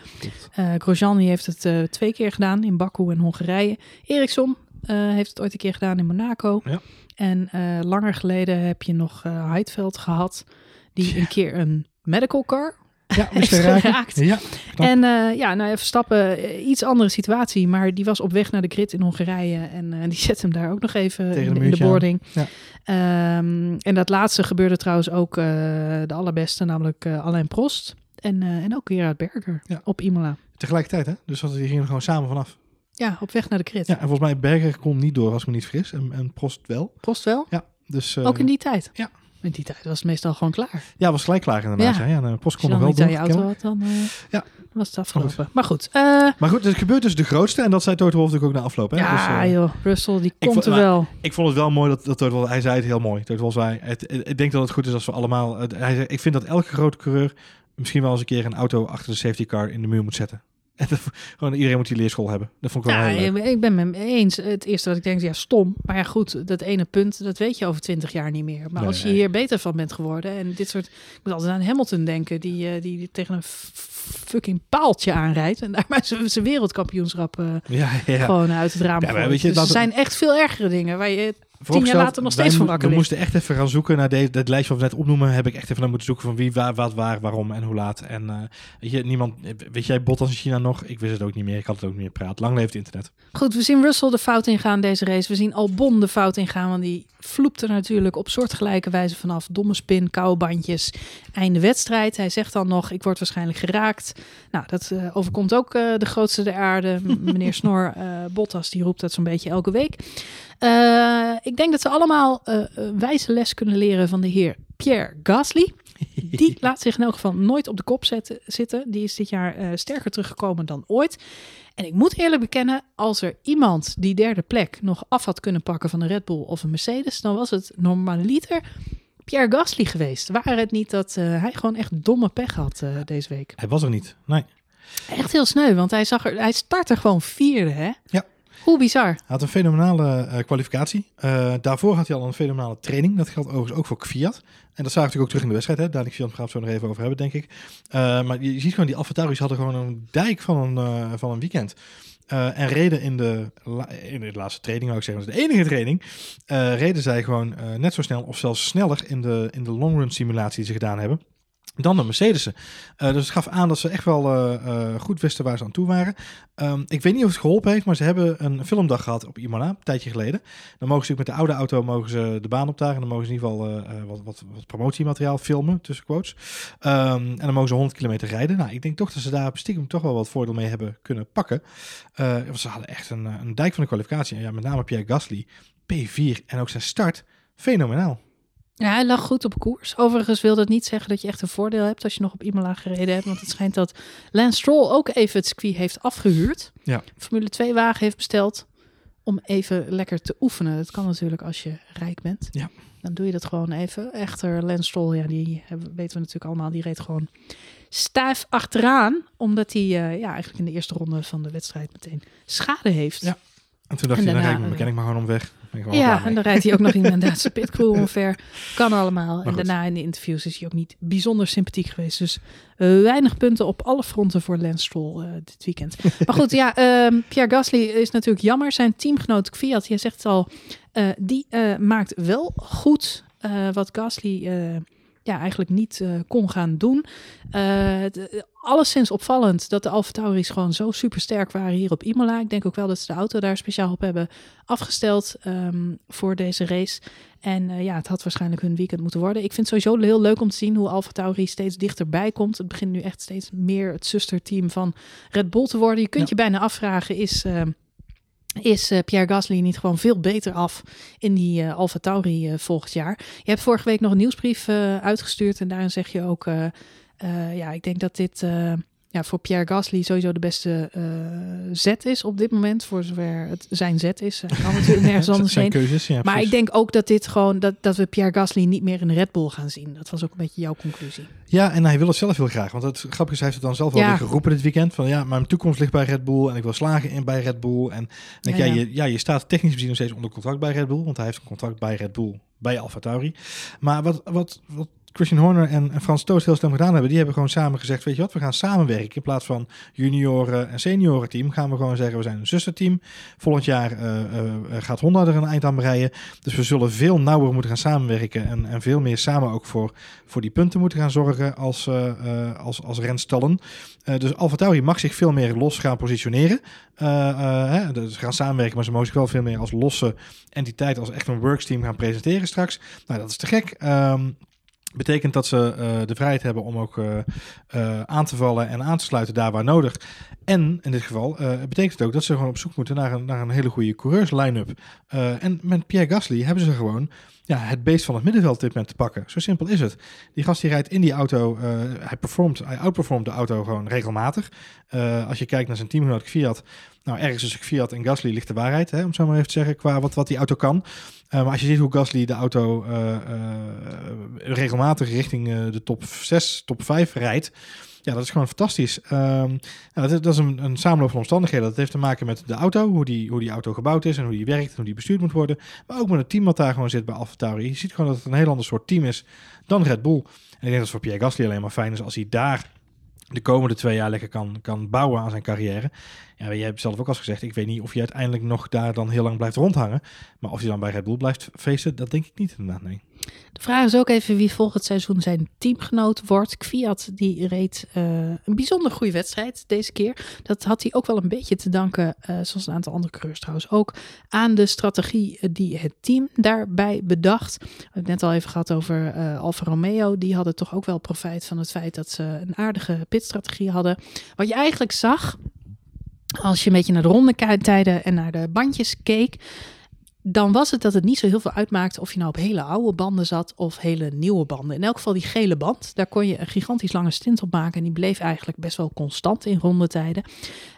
Grosjean heeft het twee keer gedaan in Baku en Hongarije. Ericsson heeft het ooit een keer gedaan in Monaco. Ja. En langer geleden heb je nog Heidveld gehad. Die een keer een medical car ja, heeft geraakt. Ja, en uh, ja, nou, Verstappen, uh, iets andere situatie, maar die was op weg naar de grid in Hongarije en uh, die zet hem daar ook nog even in de, in, de boarding. Ja. Um, en dat laatste gebeurde trouwens ook de allerbeste, namelijk Alain Prost en, en ook Gerard Berger ja. op Imola. Tegelijkertijd, hè? Dus die gingen gewoon samen vanaf. Ja, op weg naar de grid. Ja, en volgens mij Berger kon niet door, als ik me niet vergis, en, en Prost wel. Prost wel? Ja. Dus, ook in die tijd? Ja. In die tijd was het meestal gewoon klaar. Ja, was gelijk klaar inderdaad. Ja, ja. de post kon nog wel doen. je auto had, dan uh, ja. was het afgelopen. Maar goed. Uh, maar goed, het gebeurt dus de grootste. En dat zei Toto Wolff natuurlijk ook na afloop. Hè? Ja, dus, uh, joh. Russell, die komt vond, er wel. Ik vond het wel mooi dat, dat Toto Hij zei het heel mooi. Toto Wolff zei, het, ik denk dat het goed is als we allemaal... Het, hij zei, ik vind dat elke grote coureur misschien wel eens een keer een auto achter de safety car in de muur moet zetten. Gewoon iedereen moet die leerschool hebben. Dat vond ik wel ja, heel leuk. Ik ben het me eens. Het eerste wat ik denk, ja, stom. Maar ja, goed, dat ene punt, dat weet je over twintig jaar niet meer. Maar Nee, als je nee. hier beter van bent geworden en dit soort... Ik moet altijd aan Hamilton denken, die, eh, die tegen een fucking paaltje aanrijdt. En daar maar zijn wereldkampioenschap eh, Ja, ja. gewoon uit het raam Ja, maar weet je, Dus er zijn echt veel ergere dingen waar je tien jaar later nog steeds van wakker We moesten echt even gaan zoeken naar deze, dat lijstje wat we net opnoemen. Heb ik echt even naar moeten zoeken van wie, waar, wat, waar, waarom en hoe laat. En eh, weet je, niemand, weet jij Bottas in China nog? Ik wist het ook niet meer. Ik had het ook niet meer praat. Lang leeft internet. Goed, we zien Russell de fout ingaan deze race. We zien Albon de fout ingaan, want die vloept er natuurlijk op soortgelijke wijze vanaf. Domme spin, koude bandjes, einde wedstrijd. Hij zegt dan nog, ik word waarschijnlijk geraakt. Nou, dat eh, overkomt ook eh, de grootste der aarde. Meneer Snor Bottas, die roept dat zo'n beetje elke week. Eh, ik denk dat ze allemaal eh, een wijze les kunnen leren van de heer Pierre Gasly. Die laat zich in elk geval nooit op de kop zetten, zitten. Die is dit jaar uh, sterker teruggekomen dan ooit. En ik moet eerlijk bekennen, als er iemand die derde plek nog af had kunnen pakken van een Red Bull of een Mercedes, dan was het normaliter Pierre Gasly geweest. Waar het niet dat hij gewoon echt domme pech had deze week. Hij was er niet, nee. Echt heel sneu, want hij, zag er, hij startte gewoon vierde, hè? Ja. Hoe bizar. Hij had een fenomenale uh, kwalificatie. Uh, daarvoor had hij al een fenomenale training. Dat geldt overigens ook voor Kviat. En dat zagen we natuurlijk ook terug in de wedstrijd. Hè? Daar Kviat gaan we zo nog even over hebben, denk ik. Uh, maar je, ziet gewoon, die AlphaTauris hadden gewoon een dijk van een, van een weekend. En reden in de, in de laatste training, wou ik zeggen, de enige training, reden zij gewoon net zo snel of zelfs sneller in de, in de longrun simulatie die ze gedaan hebben dan de Mercedes'en. Uh, dus het gaf aan dat ze echt wel uh, uh, goed wisten waar ze aan toe waren. Um, ik weet niet of het geholpen heeft, maar ze hebben een filmdag gehad op Imola, een tijdje geleden. Dan mogen ze met de oude auto mogen ze de baan op daar en dan mogen ze in ieder geval wat, wat, wat, promotiemateriaal filmen, tussen quotes. Um, en dan mogen ze 100 kilometer rijden. Nou, ik denk toch dat ze daar stiekem toch wel wat voordeel mee hebben kunnen pakken. ze hadden echt een, een dijk van de kwalificatie. En ja, met name Pierre Gasly, P4 en ook zijn start, fenomenaal. Ja, hij lag goed op koers. Overigens wil dat niet zeggen dat je echt een voordeel hebt als je nog op Imola gereden hebt. Want het schijnt dat Lance Stroll ook even het circuit heeft afgehuurd. Ja. Formule 2 wagen heeft besteld om even lekker te oefenen. Dat kan natuurlijk als je rijk bent. Ja. Dan doe je dat gewoon even. Echter, Lance Stroll, ja, die weten we natuurlijk allemaal, die reed gewoon stijf achteraan. Omdat hij uh, ja, eigenlijk in de eerste ronde van de wedstrijd meteen schade heeft. Ja. En toen dacht en je, daarna, dan rijd ik, ik maar gewoon om weg. Ja, en dan rijdt hij ook nog in een Duitse pitcrew omver. Kan allemaal. En daarna in de interviews is hij ook niet bijzonder sympathiek geweest. Dus uh, weinig punten op alle fronten voor Lance Stroll uh, dit weekend. maar goed, ja, uh, Pierre Gasly is natuurlijk jammer. Zijn teamgenoot Fiat, je zegt het al, uh, die maakt wel goed wat Gasly ja, eigenlijk niet uh, kon gaan doen. Uh, alleszins opvallend dat de Alfa Tauris gewoon zo super sterk waren hier op Imola. Ik denk ook wel dat ze de auto daar speciaal op hebben afgesteld um, voor deze race. En uh, ja, het had waarschijnlijk hun weekend moeten worden. Ik vind het sowieso heel leuk om te zien hoe Alfa Tauri steeds dichterbij komt. Het begint nu echt steeds meer het zusterteam van Red Bull te worden. Je kunt ja. je bijna afvragen, is... Is uh, Pierre Gasly niet gewoon veel beter af in die uh, Alfa Tauri uh, volgend jaar. Je hebt vorige week nog een nieuwsbrief uitgestuurd en daarin zeg je ook, ja, ik denk dat dit ja, voor Pierre Gasly sowieso de beste uh, zet is op dit moment. Voor zover het zijn zet is. Hij kan natuurlijk nergens anders zijn heen. Keuzes, ja, maar ik denk ook dat dit gewoon dat, dat we Pierre Gasly niet meer in de Red Bull gaan zien. Dat was ook een beetje jouw conclusie. Ja, en hij wil het zelf heel graag. Want het grappige is, hij heeft het dan zelf wel Ja. weer geroepen dit weekend. Van ja, mijn toekomst ligt bij Red Bull en ik wil slagen in bij Red Bull. En denk, Ja, ja, ja. Je, ja, je staat technisch gezien nog steeds onder contract bij Red Bull. Want hij heeft een contract bij Red Bull bij Alfa Tauri. Maar wat, wat, wat Christian Horner en, Frans Toos heel slim gedaan hebben, die hebben gewoon samen gezegd, weet je wat, we gaan samenwerken. In plaats van junioren en senioren team gaan we gewoon zeggen, we zijn een zusterteam. Volgend jaar eh, eh, gaat Honda er een eind aan bereiden. Dus we zullen veel nauwer moeten gaan samenwerken en, en veel meer samen ook voor, voor die punten moeten gaan zorgen als, eh, eh, als, als renstallen. Eh, dus Alfa mag zich veel meer los gaan positioneren. Eh, eh, hè, dus gaan samenwerken, maar ze mogen zich wel veel meer als losse entiteit, als echt een worksteam gaan presenteren straks. Nou, dat is te gek. Ehm, betekent dat ze eh, de vrijheid hebben om ook eh, eh, aan te vallen en aan te sluiten daar waar nodig. En in dit geval betekent het ook dat ze gewoon op zoek moeten naar een, naar een hele goede coureurs-line-up. Eh, en met Pierre Gasly hebben ze gewoon ja, het beest van het middenveld dit moment te pakken. Zo simpel is het. Die gast die rijdt in die auto, eh, hij, performt, hij outperformt de auto gewoon regelmatig. Eh, als je kijkt naar zijn teamgenoot Fiat, nou ergens tussen Fiat en Gasly ligt de waarheid, hè, om zo maar even te zeggen, qua wat, wat die auto kan. Uh, maar als je ziet hoe Gasly de auto regelmatig richting de top 6, top 5 rijdt. Ja, dat is gewoon fantastisch. Nou, dat, is, dat, is, een, een samenloop van omstandigheden. Dat heeft te maken met de auto, hoe die, hoe die auto gebouwd is en hoe die werkt en hoe die bestuurd moet worden. Maar ook met het team wat daar gewoon zit bij AlphaTauri. Je ziet gewoon dat het een heel ander soort team is dan Red Bull. En ik denk dat het voor Pierre Gasly alleen maar fijn is als hij daar de komende twee jaar lekker kan, kan bouwen aan zijn carrière. Ja, jij hebt zelf ook al gezegd, ik weet niet of je uiteindelijk nog daar dan heel lang blijft rondhangen. Maar of hij dan bij Red Bull blijft feesten, dat denk ik niet inderdaad, nee. De vraag is ook even wie volgend seizoen zijn teamgenoot wordt. Kviat die reed uh, een bijzonder goede wedstrijd deze keer. Dat had hij ook wel een beetje te danken, uh, zoals een aantal andere coureurs trouwens ook, aan de strategie die het team daarbij bedacht. We hebben het net al even gehad over Alfa Romeo. Die hadden toch ook wel profijt van het feit dat ze een aardige pitstrategie hadden. Wat je eigenlijk zag, als je een beetje naar de rondetijden en naar de bandjes keek, dan was het dat het niet zo heel veel uitmaakte of je nou op hele oude banden zat of hele nieuwe banden. In elk geval die gele band, daar kon je een gigantisch lange stint op maken en die bleef eigenlijk best wel constant in rondetijden.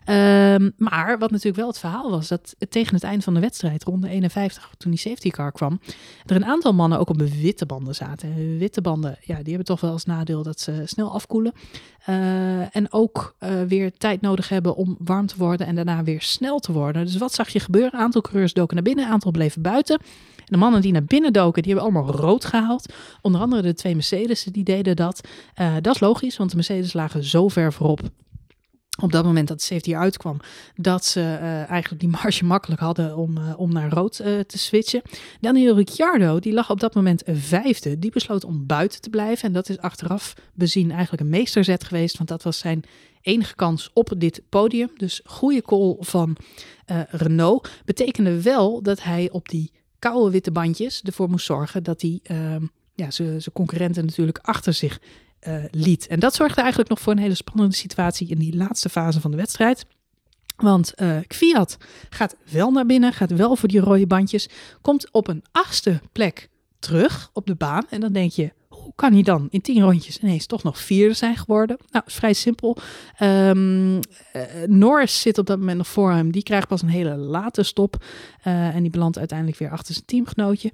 Um, maar wat natuurlijk wel het verhaal was, dat tegen het eind van de wedstrijd, ronde 51, toen die safety car kwam, er een aantal mannen ook op witte banden zaten. En witte banden, ja, die hebben toch wel als nadeel dat ze snel afkoelen. Uh, en ook uh, weer tijd nodig hebben om warm te worden en daarna weer snel te worden. Dus wat zag je gebeuren? Een aantal coureurs doken naar binnen, een aantal bleven buiten. En de mannen die naar binnen doken, die hebben allemaal rood gehaald. Onder andere de twee Mercedes, die deden dat. Uh, dat is logisch, want de Mercedes lagen zo ver voorop op dat moment dat de safety uitkwam, dat ze uh, eigenlijk die marge makkelijk hadden om, uh, om naar rood uh, te switchen. Daniel Ricciardo, die lag op dat moment vijfde, die besloot om buiten te blijven. En dat is achteraf bezien eigenlijk een meesterzet geweest, want dat was zijn enige kans op dit podium. Dus goede call van Renault. Betekende wel dat hij op die koude witte bandjes ervoor moest zorgen dat hij ehm, ja, zijn concurrenten natuurlijk achter zich uh, liet. En dat zorgde eigenlijk nog voor een hele spannende situatie in die laatste fase van de wedstrijd. Want uh, Kviat gaat wel naar binnen, gaat wel voor die rode bandjes, komt op een achtste plek terug op de baan. En dan denk je, kan hij dan in tien rondjes ineens toch nog vierde zijn geworden? Nou, is vrij simpel. Um, uh, Norris zit op dat moment nog voor hem. Die krijgt pas een hele late stop. Uh, en die belandt uiteindelijk weer achter zijn teamgenootje.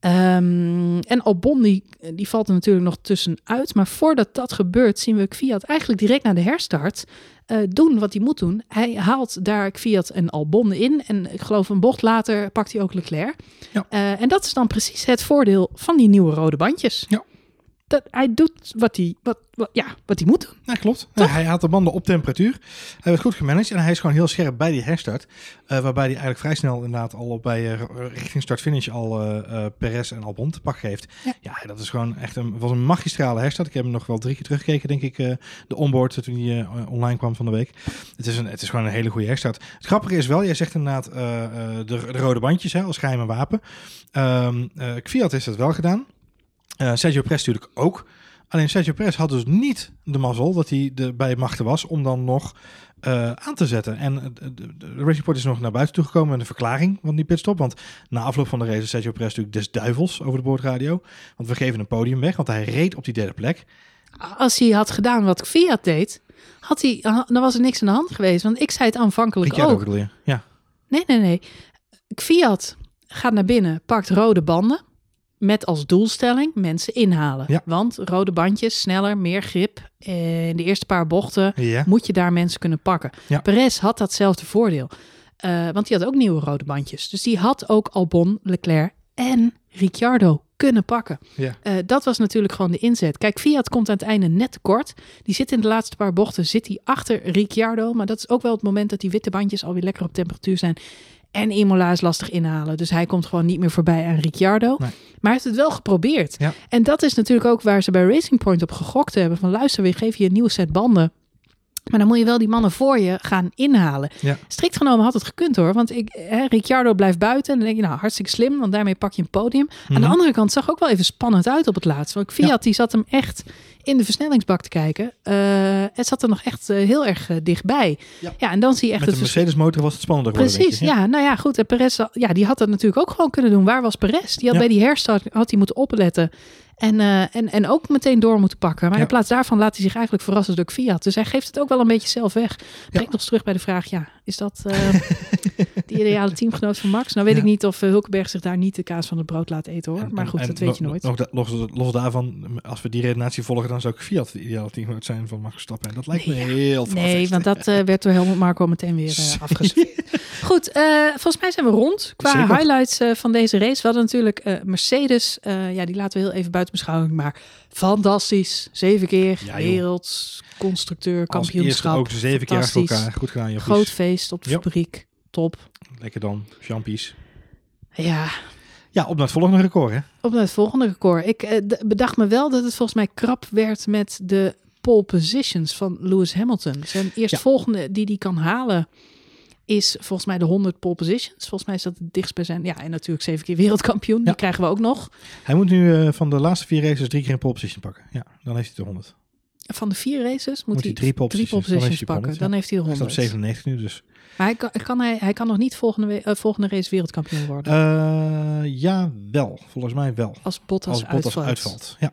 Um, en Albon die, die valt er natuurlijk nog tussenuit. Maar voordat dat gebeurt zien we Kviat eigenlijk direct na de herstart uh, doen wat hij moet doen. Hij haalt daar Kviat en Albon in. En ik geloof een bocht later pakt hij ook Leclerc. Ja. Uh, en dat is dan precies het voordeel van die nieuwe rode bandjes. Ja dat hij doet wat hij, wat, wat, ja, wat hij moet doen. Ja, klopt. Ja, hij had de banden op temperatuur. Hij werd goed gemanaged en hij is gewoon heel scherp bij die herstart. Uh, waarbij hij eigenlijk vrij snel inderdaad al op bij uh, richting start-finish al uh, Perez en Albon te pak geeft. Ja. ja. dat is gewoon echt een, was een magistrale herstart. Ik heb hem nog wel drie keer teruggekeken, denk ik, de onboard toen hij online kwam van de week. Het is, een, het is gewoon een hele goede herstart. Het grappige is wel, jij zegt inderdaad de, de, rode bandjes hè, als geheime wapen. Um, heeft dat wel gedaan. Uh, Sergio Perez natuurlijk ook. Alleen Sergio Perez had dus niet de mazzel dat hij er bij machten was om dan nog uh, aan te zetten. En de, de, de Racing Report is nog naar buiten toegekomen met een verklaring van die pitstop. Want na afloop van de race is Sergio Perez natuurlijk des duivels over de boordradio. Want we geven een podium weg, want hij reed op die derde plek. Als hij had gedaan wat Fiat deed, had hij, dan was er niks aan de hand geweest. Want ik zei het aanvankelijk ook. ook ja. Nee, nee, nee. Fiat gaat naar binnen, pakt rode banden met als doelstelling mensen inhalen. Ja. Want rode bandjes, sneller, meer grip. In de eerste paar bochten ja. moet je daar mensen kunnen pakken. Ja. Perez had datzelfde voordeel. Uh, want die had ook nieuwe rode bandjes. Dus die had ook Albon, Leclerc en Ricciardo kunnen pakken. Ja. Uh, dat was natuurlijk gewoon de inzet. Kijk, Fiat komt aan het einde net tekort. Die zit in de laatste paar bochten, zit hij achter Ricciardo. Maar dat is ook wel het moment dat die witte bandjes alweer lekker op temperatuur zijn. En Imola is lastig inhalen. Dus hij komt gewoon niet meer voorbij aan Ricciardo. Nee. Maar hij heeft het wel geprobeerd. Ja. En dat is natuurlijk ook waar ze bij Racing Point op gegokt hebben. Van luister, we geven je een nieuwe set banden. Maar dan moet je wel die mannen voor je gaan inhalen. Ja. Strikt genomen had het gekund hoor. Want ik, hè, Ricciardo blijft buiten. En dan denk je, nou, hartstikke slim. Want daarmee pak je een podium. Mm -hmm. Aan de andere kant zag ook wel even spannend uit op het laatst. Want Fiat, ja. die zat hem echt in de versnellingsbak te kijken. Uh, het zat er nog echt uh, heel erg uh, dichtbij. Ja. ja, en dan zie je echt... Met de Mercedes-motor was het spannender Precies, geworden, ja. Nou ja, goed. En Perez, ja, die had dat natuurlijk ook gewoon kunnen doen. Waar was Perez? Die had bij die herstart had hij moeten opletten. En, eh, en, en ook meteen door moeten pakken. Maar Ja. in plaats daarvan laat hij zich eigenlijk verrassen door Fiat. Dus hij geeft het ook wel een beetje zelf weg. Brengt nog eens terug bij de vraag, ja, is dat eh, de ideale teamgenoot van Max? Nou weet Ja. ik niet of eh, Hulkenberg zich daar niet de kaas van het brood laat eten hoor. En- maar goed, en dat weet je nooit. Nog, da- los, los daarvan, als we die redenatie volgen, dan zou ik Fiat de ideale teamgenoot zijn van Max Verstappen. En dat lijkt me Nee, ja. heel Nee, far-fetched. want dat eh, werd door Helmut Marco meteen weer uh. Goed, volgens mij zijn we rond qua Zeker. highlights van deze race. We hadden natuurlijk Mercedes, ja, die laten we heel even buiten beschouwing, maar fantastisch. Zeven keer Ja, Als eerste kampioenschap. ook zeven keer achter elkaar. Goed gedaan. Groot feest op de Ja. fabriek. Top. Lekker dan, champies. Ja, Ja, op naar het volgende record, hè? op naar het volgende record. Ik eh, bedacht me wel dat het volgens mij krap werd met de pole positions van Lewis Hamilton. Zijn eerstvolgende die die kan halen is volgens mij de 100 pole positions. Volgens mij is dat het dichtst bij zijn. Ja, en natuurlijk zeven keer wereldkampioen. Die krijgen we ook nog. Hij moet nu eh, van de laatste vier races drie keer een pole position pakken. Ja, dan heeft hij de 100. van de vier races moet, Moet hij hij drie pole drie positions, pole dan positions heeft hij pakken. 100, Dan ja. heeft hij de Hij staat op 100. 97 nu, dus. Maar hij kan, kan hij, hij kan nog niet volgende, eh, volgende race wereldkampioen worden. Eh ja, wel. Volgens mij wel. als Bottas, Als Bottas uitvalt. uitvalt. Ja.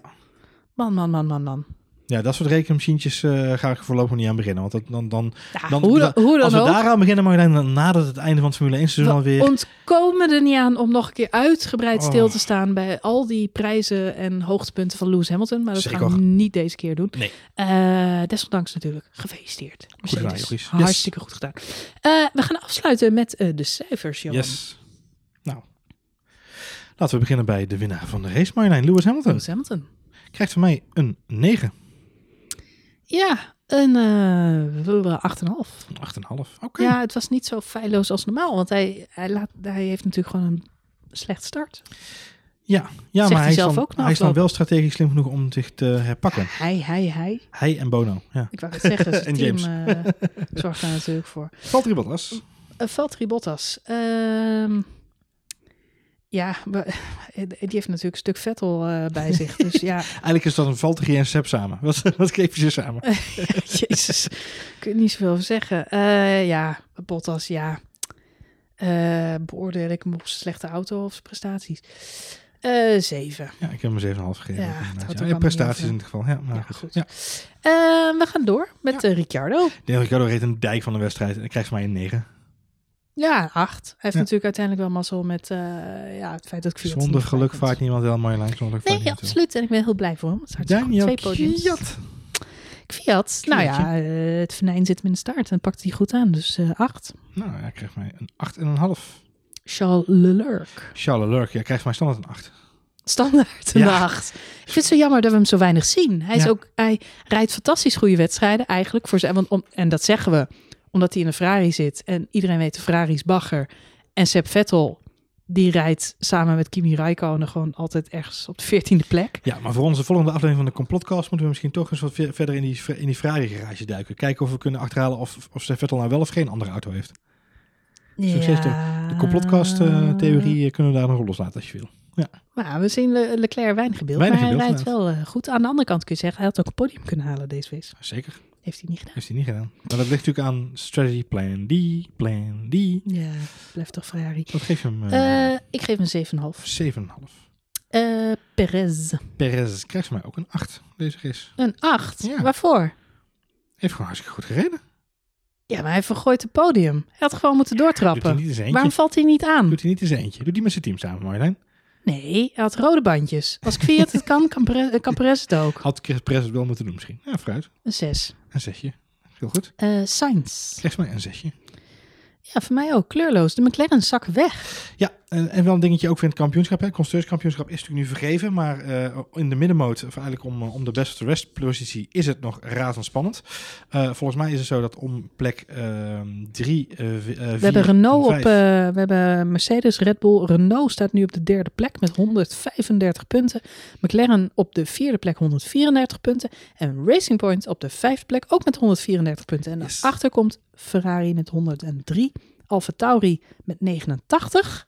Man, man, man, man, man. Ja, dat soort rekenmachientjes eh ga ik voorlopig niet aan beginnen. Want dat, dan, dan, Ja, dan, hoe, dan, hoe dan als we ook. daar aan beginnen, mag dan nadat het einde van het Formule 1 seizoen We alweer... ontkomen er niet aan om nog een keer uitgebreid Oh. stil te staan bij al die prijzen en hoogtepunten van Lewis Hamilton. Maar dat Zeker. gaan we niet deze keer doen. Nee. Eh, desondanks natuurlijk. Gefeliciteerd. Mercedes. Yes. Hartstikke goed gedaan. Eh, we gaan afsluiten met de cijfers, Johan. Yes. Nou, laten we beginnen bij de winnaar van de race, Marjolein. Lewis Hamilton. Lewis Hamilton. Krijgt van mij een 9. Ja, een eh 8,5. 8,5. Oké. Ja, het was niet zo feilloos als normaal. Want hij, hij, laat, hij heeft natuurlijk gewoon een slecht start. Ja, ja hij maar hij is, dan, ook hij is dan afloop. wel strategisch slim genoeg om zich te herpakken. Hij, hij, hij. Hij en Bono. Ja. Ik wou het zeggen, zijn En team James. eh, zorgt daar natuurlijk voor. Valtteri Bottas. Uh, Valtteri Bottas. Ehm, ja, die heeft natuurlijk een stuk Vettel eh, bij zich. Dus ja, Eigenlijk is dat een Valtteri en Seb samen. Wat, wat geven ze samen? jezus, kun je niet zoveel over zeggen. Eh, ja, Bottas, ja. Eh, beoordeel ik hem op zijn slechte auto of zijn prestaties? Zeven. Ja, ik heb hem 7,5 gegeven. Ja, ja, prestaties in het geval. Ja, maar Ja, goed. goed. Ja. We gaan door met Ricciardo. De Ricardo reed een dijk van de wedstrijd en krijgt van mij een 9. Ja, acht. Hij heeft Ja. natuurlijk uiteindelijk wel mazzel met eh, ja, het feit dat Kvyat Zonder geluk vaart niemand heel mooi lijn. Zonder Nee, absoluut. En ik ben heel blij voor hem. Het is hartstikke goed. Daniel Twee podiums. Nou ja, eh, het venijn zit hem in de staart en pakt hij goed aan. Dus eh acht. Nou, hij krijgt mij een 8,5. Charles Leclerc. Charles Leclerc, ja, krijgt mij standaard een 8. Standaard een Ja. acht. Ik vind het zo jammer dat we hem zo weinig zien. Hij, is ook, hij rijdt fantastisch goede wedstrijden eigenlijk. Voor zijn, want om, en dat zeggen we omdat hij in een Ferrari zit. En iedereen weet de Ferrari is bagger. En Seb Vettel, die rijdt samen met Kimi Räikkönen gewoon altijd ergens op de veertiende plek. Ja, maar voor onze volgende aflevering van de Complotcast moeten we misschien toch eens wat ver- verder in die, in die Ferrari garage duiken. Kijken of we kunnen achterhalen of, of Vettel nou wel of geen andere auto heeft. Succes, De complotcast eh, eh, kunnen we daar nog loslaten als je wil. Maar we zien Le- Leclerc weinig gebeeld. Weinig maar hij rijdt wel eh, goed. Aan de andere kant kun je zeggen, hij had ook een podium kunnen halen deze race. Zeker, Heeft hij niet gedaan. heeft hij niet gedaan. Maar dat ligt natuurlijk aan strategy plan D, plan D. Ja, blijft toch Ferrari. Wat geef je hem? eh, Eh, ik geef een 7,5. 7,5. Eh Perez. Perez krijgt mij ook een 8 deze race. Een 8. Ja. Waarvoor? Heeft gewoon hartstikke goed gereden. Ja, maar hij vergooit het podium. Hij had gewoon moeten doortrappen. Waarom valt hij niet aan? Doet hij niet eens eentje? Doet hij met zijn team samen, Marjolein? Nee, hij had rode bandjes. Als Kvyat het kan, kan Perez, kan Perez het ook. Had Perez het wel moeten doen misschien. Ja, vooruit. Een 6. Een zesje. Heel goed. Eh Sainz. Van mij een zesje. Ja, voor mij ook. Kleurloos. De McLaren zak weg. Ja, en, en wel een dingetje ook het kampioenschap. Het constructeurskampioenschap is natuurlijk nu vergeven. Maar eh, in de middenmoot, of eigenlijk om, eh, om de best of the rest positie, is het nog razendspannend. Eh volgens mij is het zo dat om plek ehm, drie, eh, v- eh, We hebben Renault en op... we hebben Mercedes, Red Bull. Renault staat nu op de derde plek met 135 punten. McLaren op de vierde plek 134 punten. En Racing Point op de vijfde plek ook met 134 punten. En Yes. daarachter komt Ferrari met 103. Alfa Tauri met 89.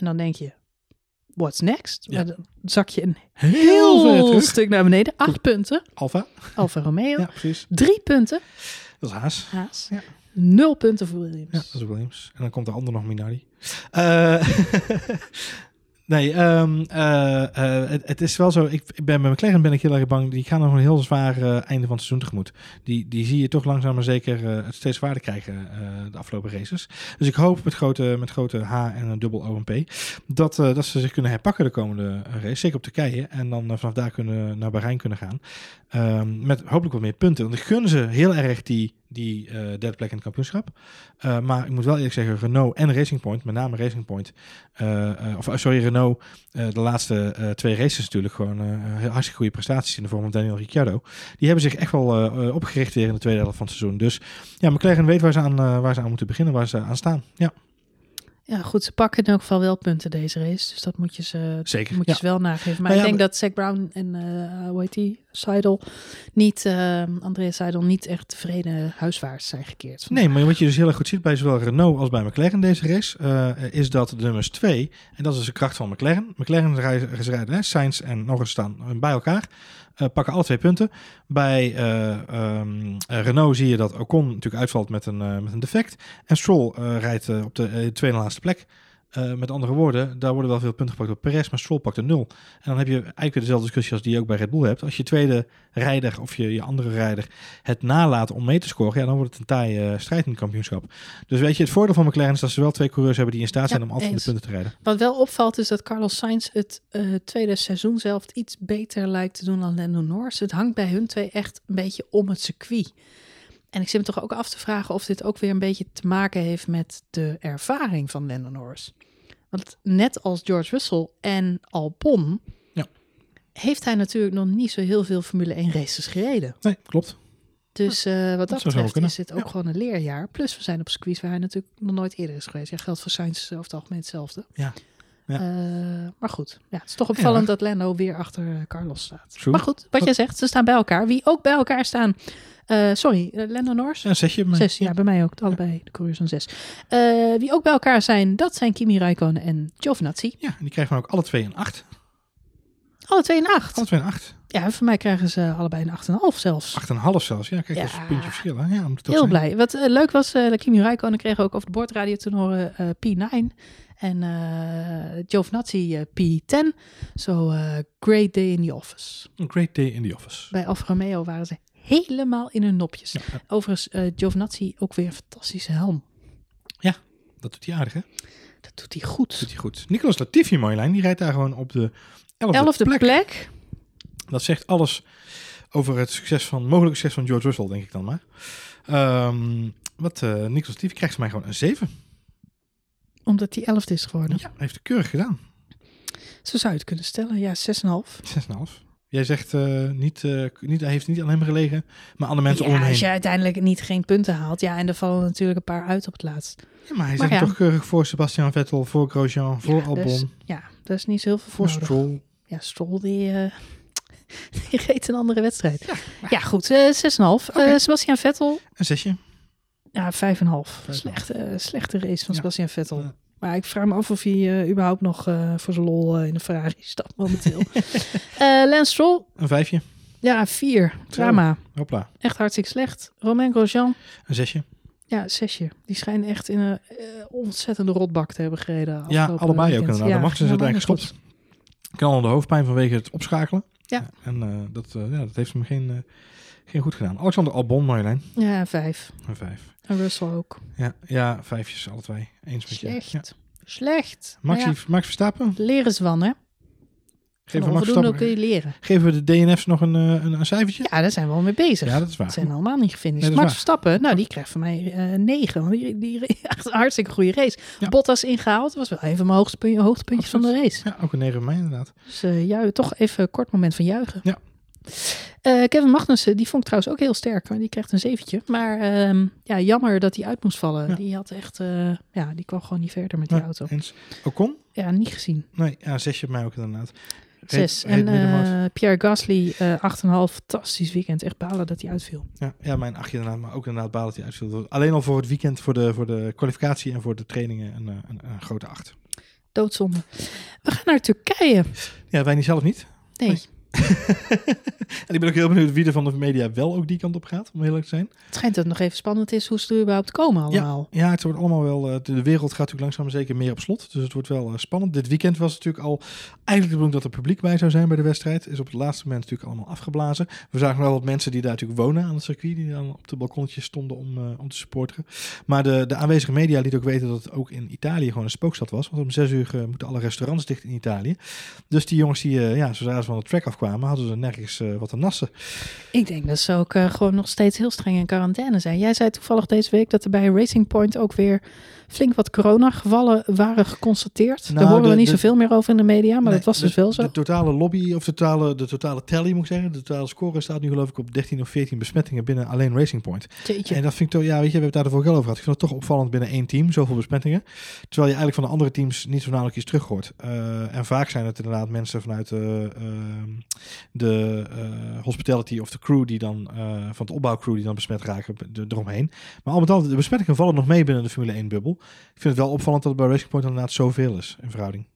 En dan denk je, what's next? Ja. Maar dan zak je een heel stuk naar beneden. Acht punten. Alfa. Alfa Romeo. Ja, precies. Drie punten. Dat is Haas. Haas. Ja. Nul punten voor Williams. Ja, dat is Williams. En dan komt de ander nog Minardi. Eh, nee, ehm, eh, eh, het, het is wel zo. Ik, ik ben bij McLaren ben ik heel erg bang. Die gaan nog een heel zwaar eh, einde van het seizoen tegemoet. Die, die zie je toch langzaam maar zeker het steeds zwaarder krijgen de afgelopen races. Dus ik hoop met grote, met grote H en een dubbel OMP dat, dat ze zich kunnen herpakken de komende race. Zeker op Turkije. En dan vanaf daar kunnen naar Bahrein kunnen gaan. Ehm, met hopelijk wat meer punten. Want ik gun ze heel erg die, die eh, derde plek in het kampioenschap. Uh, maar ik moet wel eerlijk zeggen, Renault en Racing Point, met name Racing Point, uh, uh, of sorry, Renault, de laatste twee races natuurlijk gewoon hartstikke goede prestaties in de vorm van Daniel Ricciardo. Die hebben zich echt wel opgericht weer in de tweede helft van het seizoen. Dus ja, McLaren weet waar ze aan, waar ze aan moeten beginnen, waar ze aan staan. Ja. Ja, goed, ze pakken in elk geval wel punten deze race. Dus dat moet je ze, Zeker, moet je ja. ze wel nageven. Maar Nou ik denk dat Zack Brown en uh, hoe heet die? Seidel niet, uh, Andrea Seidel niet echt tevreden huiswaarts zijn gekeerd. Nee, maar wat je dus heel erg goed ziet bij zowel Renault als bij McLaren deze race, uh, is dat de nummers 2, en dat is de kracht van McLaren. McLaren rijden, hè, Sainz en Norris staan bij elkaar. Uh, pakken alle twee punten. Bij uh, um, Renault zie je dat Ocon natuurlijk uitvalt met een, met een defect. En Stroll rijdt op de tweede laatste plek. Uh, met andere woorden, daar worden wel veel punten gepakt door Perez, maar Stroll pakt een nul. En dan heb je eigenlijk weer dezelfde discussie als die je ook bij Red Bull hebt. Als je tweede rijder of je, je andere rijder het nalaat om mee te scoren, ja, dan wordt het een taaie uh, strijd in het kampioenschap. Dus weet je, het voordeel van McLaren is dat ze wel twee coureurs hebben die in staat zijn om altijd de punten te rijden. Wat wel opvalt is dat Carlos Sainz het uh, tweede seizoen zelf iets beter lijkt te doen dan Lando Norris. Het hangt bij hun twee echt een beetje om het circuit. En ik zit me toch ook af te vragen of dit ook weer een beetje te maken heeft met de ervaring van Lando Norris. Want net als George Russell en Albon, ja. heeft hij natuurlijk nog niet zo heel veel Formule 1 races gereden. Nee, klopt. Dus uh, wat dat, dat betreft is dit ook ja. gewoon een leerjaar. Plus we zijn op circuits waar hij natuurlijk nog nooit eerder is geweest. Ja, geldt voor Sainz over het algemeen hetzelfde. Ja. Ja. Uh, maar goed, ja, het is toch opvallend ja. dat Lando weer achter Carlos staat. True. Maar goed, wat jij zegt, ze staan bij elkaar. Wie ook bij elkaar staan, uh, sorry, uh, Lando Norris? Een zesje. Bij zes, ja, ja, bij mij ook. Allebei de coureurs een zes. Uh, wie ook bij elkaar zijn, dat zijn Kimi Räikkönen en Giovinazzi. Ja, die krijgen ook alle twee een acht. Alle twee een acht? Alle twee een acht. Ja, voor mij krijgen ze allebei een acht en een half zelfs. Acht en een half zelfs, ja. Kijk, ja. dat is een puntje verschil. Hè? Ja, Heel zijn. blij. Wat leuk was, Kimi Räikkönen kreeg ook over de boordradio te horen P9. En uh, Giovinazzi uh, P10. So, uh, great day in the office. A great day in the office. Bij Alfa Romeo waren ze helemaal in hun nopjes. Ja. Overigens, uh, Giovinazzi ook weer een fantastische helm. Ja, dat doet hij aardig, hè? Dat doet hij goed. Dat doet hij goed. Nicolas Latifi, Marjolein, die rijdt daar gewoon op de elfde, elfde plek. plek. Dat zegt alles over het succes van, mogelijk succes van George Russell, denk ik dan maar. Um, wat, uh, Nicolas Latifi krijgt van mij gewoon een 7. Omdat hij elfde is geworden. Ja, heeft het keurig gedaan. Zo zou je het kunnen stellen, ja, 6,5. 6,5. Jij zegt uh, niet, uh, niet, hij heeft niet aan hem gelegen, maar andere mensen ja, om hem heen. Als je uiteindelijk niet geen punten haalt, ja, en er vallen natuurlijk een paar uit op het laatst. Ja, maar hij zit ja. toch keurig voor Sebastian Vettel, voor Grosjean, voor ja, Albon. Dus, ja, dat is niet zo heel veel voor nodig. Stroll. Ja, Stroll die, uh, die reed een andere wedstrijd. Ja, ja goed, uh, 6,5. Okay. Sebastian Vettel. Een zesje. Ja, 5,5. Slechte, slechte race van Sebastian Vettel. Maar ik vraag me af of hij uh, überhaupt nog uh, voor zijn lol uh, in de Ferrari stapt momenteel. Lance Stroll. Een vijfje. Ja, vier. Drama. Zo, hopla. Echt hartstikke slecht. Romain Grosjean. Een zesje. Ja, zesje. Die schijnen echt in een ontzettende rotbak te hebben gereden. Ja, allebei ook inderdaad. Ja, de Max is uiteindelijk gestopt. Kan al de hoofdpijn vanwege het opschakelen. Ja. En dat, ja, dat heeft hem geen, geen goed gedaan. Alexander Albon, Marjolein. Ja, vijf. Een vijf. En Russell ook. Ja, ja vijfjes, alle twee. Eens met Slecht. je. Ja. Slecht. Max, ja. Max Verstappen. Leren van, hè? Geven we Max kun je leren. Geven we de DNF's nog een, een, een cijfertje? Ja, daar zijn we al mee bezig. Ja, dat is waar. Dat zijn allemaal niet gefinished. Nee, Max. Verstappen, nou, die krijgt van mij uh, negen. Want die, die echt een hartstikke goede race. Ja. Bottas ingehaald. was wel een van mijn hoogtepuntjes, hoogtepuntjes van de race. Ja, ook een negen van mij inderdaad. Dus uh, toch even een kort moment van juichen. Ja. Uh, Kevin Magnussen, die vond ik trouwens ook heel sterk. Maar die krijgt een zeventje. Maar um, ja, jammer dat hij uit moest vallen. Ja. Die had echt, uh, ja, die kwam gewoon niet verder met die Ja, auto. Eens. Ocon? Ja, niet gezien. Nee, ja, zesje bij mij ook inderdaad. Zes. En uh, Pierre Gasly, uh, 8,5. Fantastisch weekend. Echt balen dat hij uitviel. Ja, ja, mijn achtje inderdaad, maar ook inderdaad baal dat hij uitviel. Alleen al voor het weekend, voor de, voor de kwalificatie en voor de trainingen een, eh, een, een grote acht. Doodzonde. We gaan naar Turkije. Ja, wij niet zelf niet. Nee. Nee. en ik ben ook heel benieuwd wie er van de media wel ook die kant op gaat, om eerlijk te zijn. Het schijnt dat het nog even spannend is hoe ze er überhaupt komen allemaal. Ja, het wordt allemaal wel. eh, de, wereld gaat natuurlijk langzaam zeker meer op slot. Dus het wordt wel eh, spannend. Dit weekend was het natuurlijk al eigenlijk de bedoeling dat er publiek bij zou zijn bij de wedstrijd. Is op het laatste moment natuurlijk allemaal afgeblazen. We zagen wel wat mensen die daar natuurlijk wonen aan het circuit. Die dan op de balkonnetjes stonden om, eh, om te supporteren. Maar de, de aanwezige media liet ook weten dat het ook in Italië gewoon een spookstad was. Want om zes uur moeten alle restaurants dicht in Italië. Dus die jongens die, ja, zodra ze van de track afkwamen, hadden ze nergens eh, wat te nassen. Ik denk dat ze ook uh, gewoon nog steeds heel streng in quarantaine zijn. Jij zei toevallig deze week dat er bij Racing Point ook weer flink wat coronagevallen waren geconstateerd. Nou, Daar horen we niet de- zoveel meer over in de media, maar Nee, dat was de, dus wel zo. De totale lobby, of de totale, de totale tally moet ik zeggen. De totale score staat nu geloof ik op 13 of 14 besmettingen binnen alleen Racing Point. Jeetje. En dat vind ik toch, ja, weet je, we hebben het daar de vorige keer over gehad. Ik vind het toch opvallend binnen één team, zoveel besmettingen. Terwijl je eigenlijk van de andere teams niet zo nauwelijks iets terug hoort. Eh, en vaak zijn het inderdaad mensen vanuit, de eh, hospitality of de crew die dan, eh, van het opbouwcrew die dan besmet raken, eromheen. Maar al met al, de besmettingen vallen nog mee binnen de Formule 1 bubbel. Ik vind het wel opvallend dat het bij Racing Point inderdaad zoveel is in verhouding.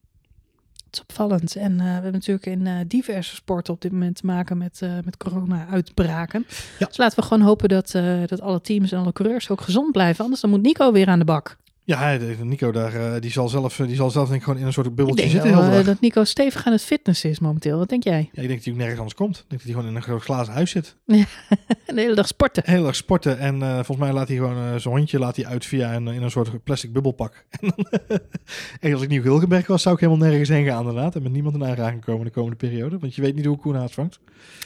Het is opvallend. En eh, we hebben natuurlijk in eh, diverse sporten op dit moment te maken met, eh, met corona-uitbraken. Ja. Dus laten we gewoon hopen dat, dat alle teams en alle coureurs ook gezond blijven. Anders dan moet Nico weer aan de bak. Ja, de- Nico daar, eh, die zal zelf, die zal zelf denk ik gewoon in een soort Ik bubbeltje denk zitten. wel, heel de eh, dag. dat Nico stevig aan het fitnessen is momenteel. Wat denk jij? Ja, ik denk dat hij ook nergens anders komt. Ik denk dat hij gewoon in een groot glazen huis zit. De hele dag sporten. Heel erg sporten en eh, volgens mij laat hij gewoon eh, zijn hondje laat hij uit via een, in een soort plastic bubbelpak. En dan, en als ik nieuw Gilgenberg was, zou ik helemaal nergens heen gaan inderdaad. En met niemand in aanraking komen de komende periode. Want je weet niet hoe Koen haat vangt.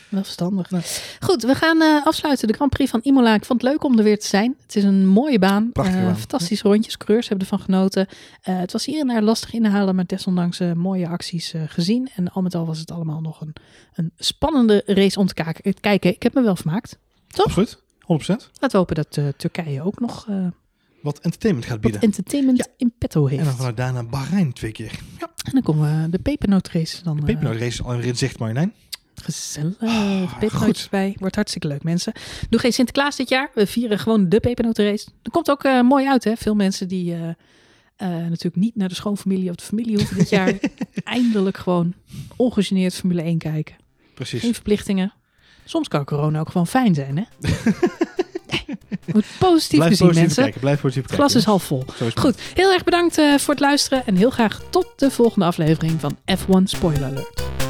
Wel verstandig. Nee. Goed, we gaan eh, afsluiten de Grand Prix van Imola. Ik vond het leuk om er weer te zijn. Het is een mooie baan. Prachtige Eh. Fantastische rondjes. Coureurs hebben ervan genoten. Eh, het was hier en daar lastig inhalen, maar desondanks mooie acties gezien. En al met al was het allemaal nog een, een spannende race om te kijken. Ik heb me wel vermaakt. Toch? Absoluut, 100%. Laten we hopen dat Turkije ook nog Wat entertainment gaat wat bieden. entertainment in petto heeft. En dan vanuit daarna Bahrein twee keer. Ja, En dan komen we de pepernoot-race. Dan, de eh, pepernoot-race alweer in zicht, Marjolein. Gezellig. Ah, pepernootjes bij. Wordt hartstikke leuk, mensen. Doe geen Sinterklaas dit jaar. We vieren gewoon de pepernotenrace. Dat komt ook eh, mooi uit, hè? Veel mensen die eh, eh, natuurlijk niet naar de schoonfamilie of de familie hoeven dit jaar. eindelijk gewoon ongegeneerd Formule 1 kijken. Precies. Geen verplichtingen. Soms kan corona ook gewoon fijn zijn, hè? Nee. Moet positief Blijf mensen. kijken. Blijf positief Het glas kijken. is half vol. Is. Goed, heel erg bedankt voor het luisteren. En heel graag tot de volgende aflevering van F1 Spoiler Alert.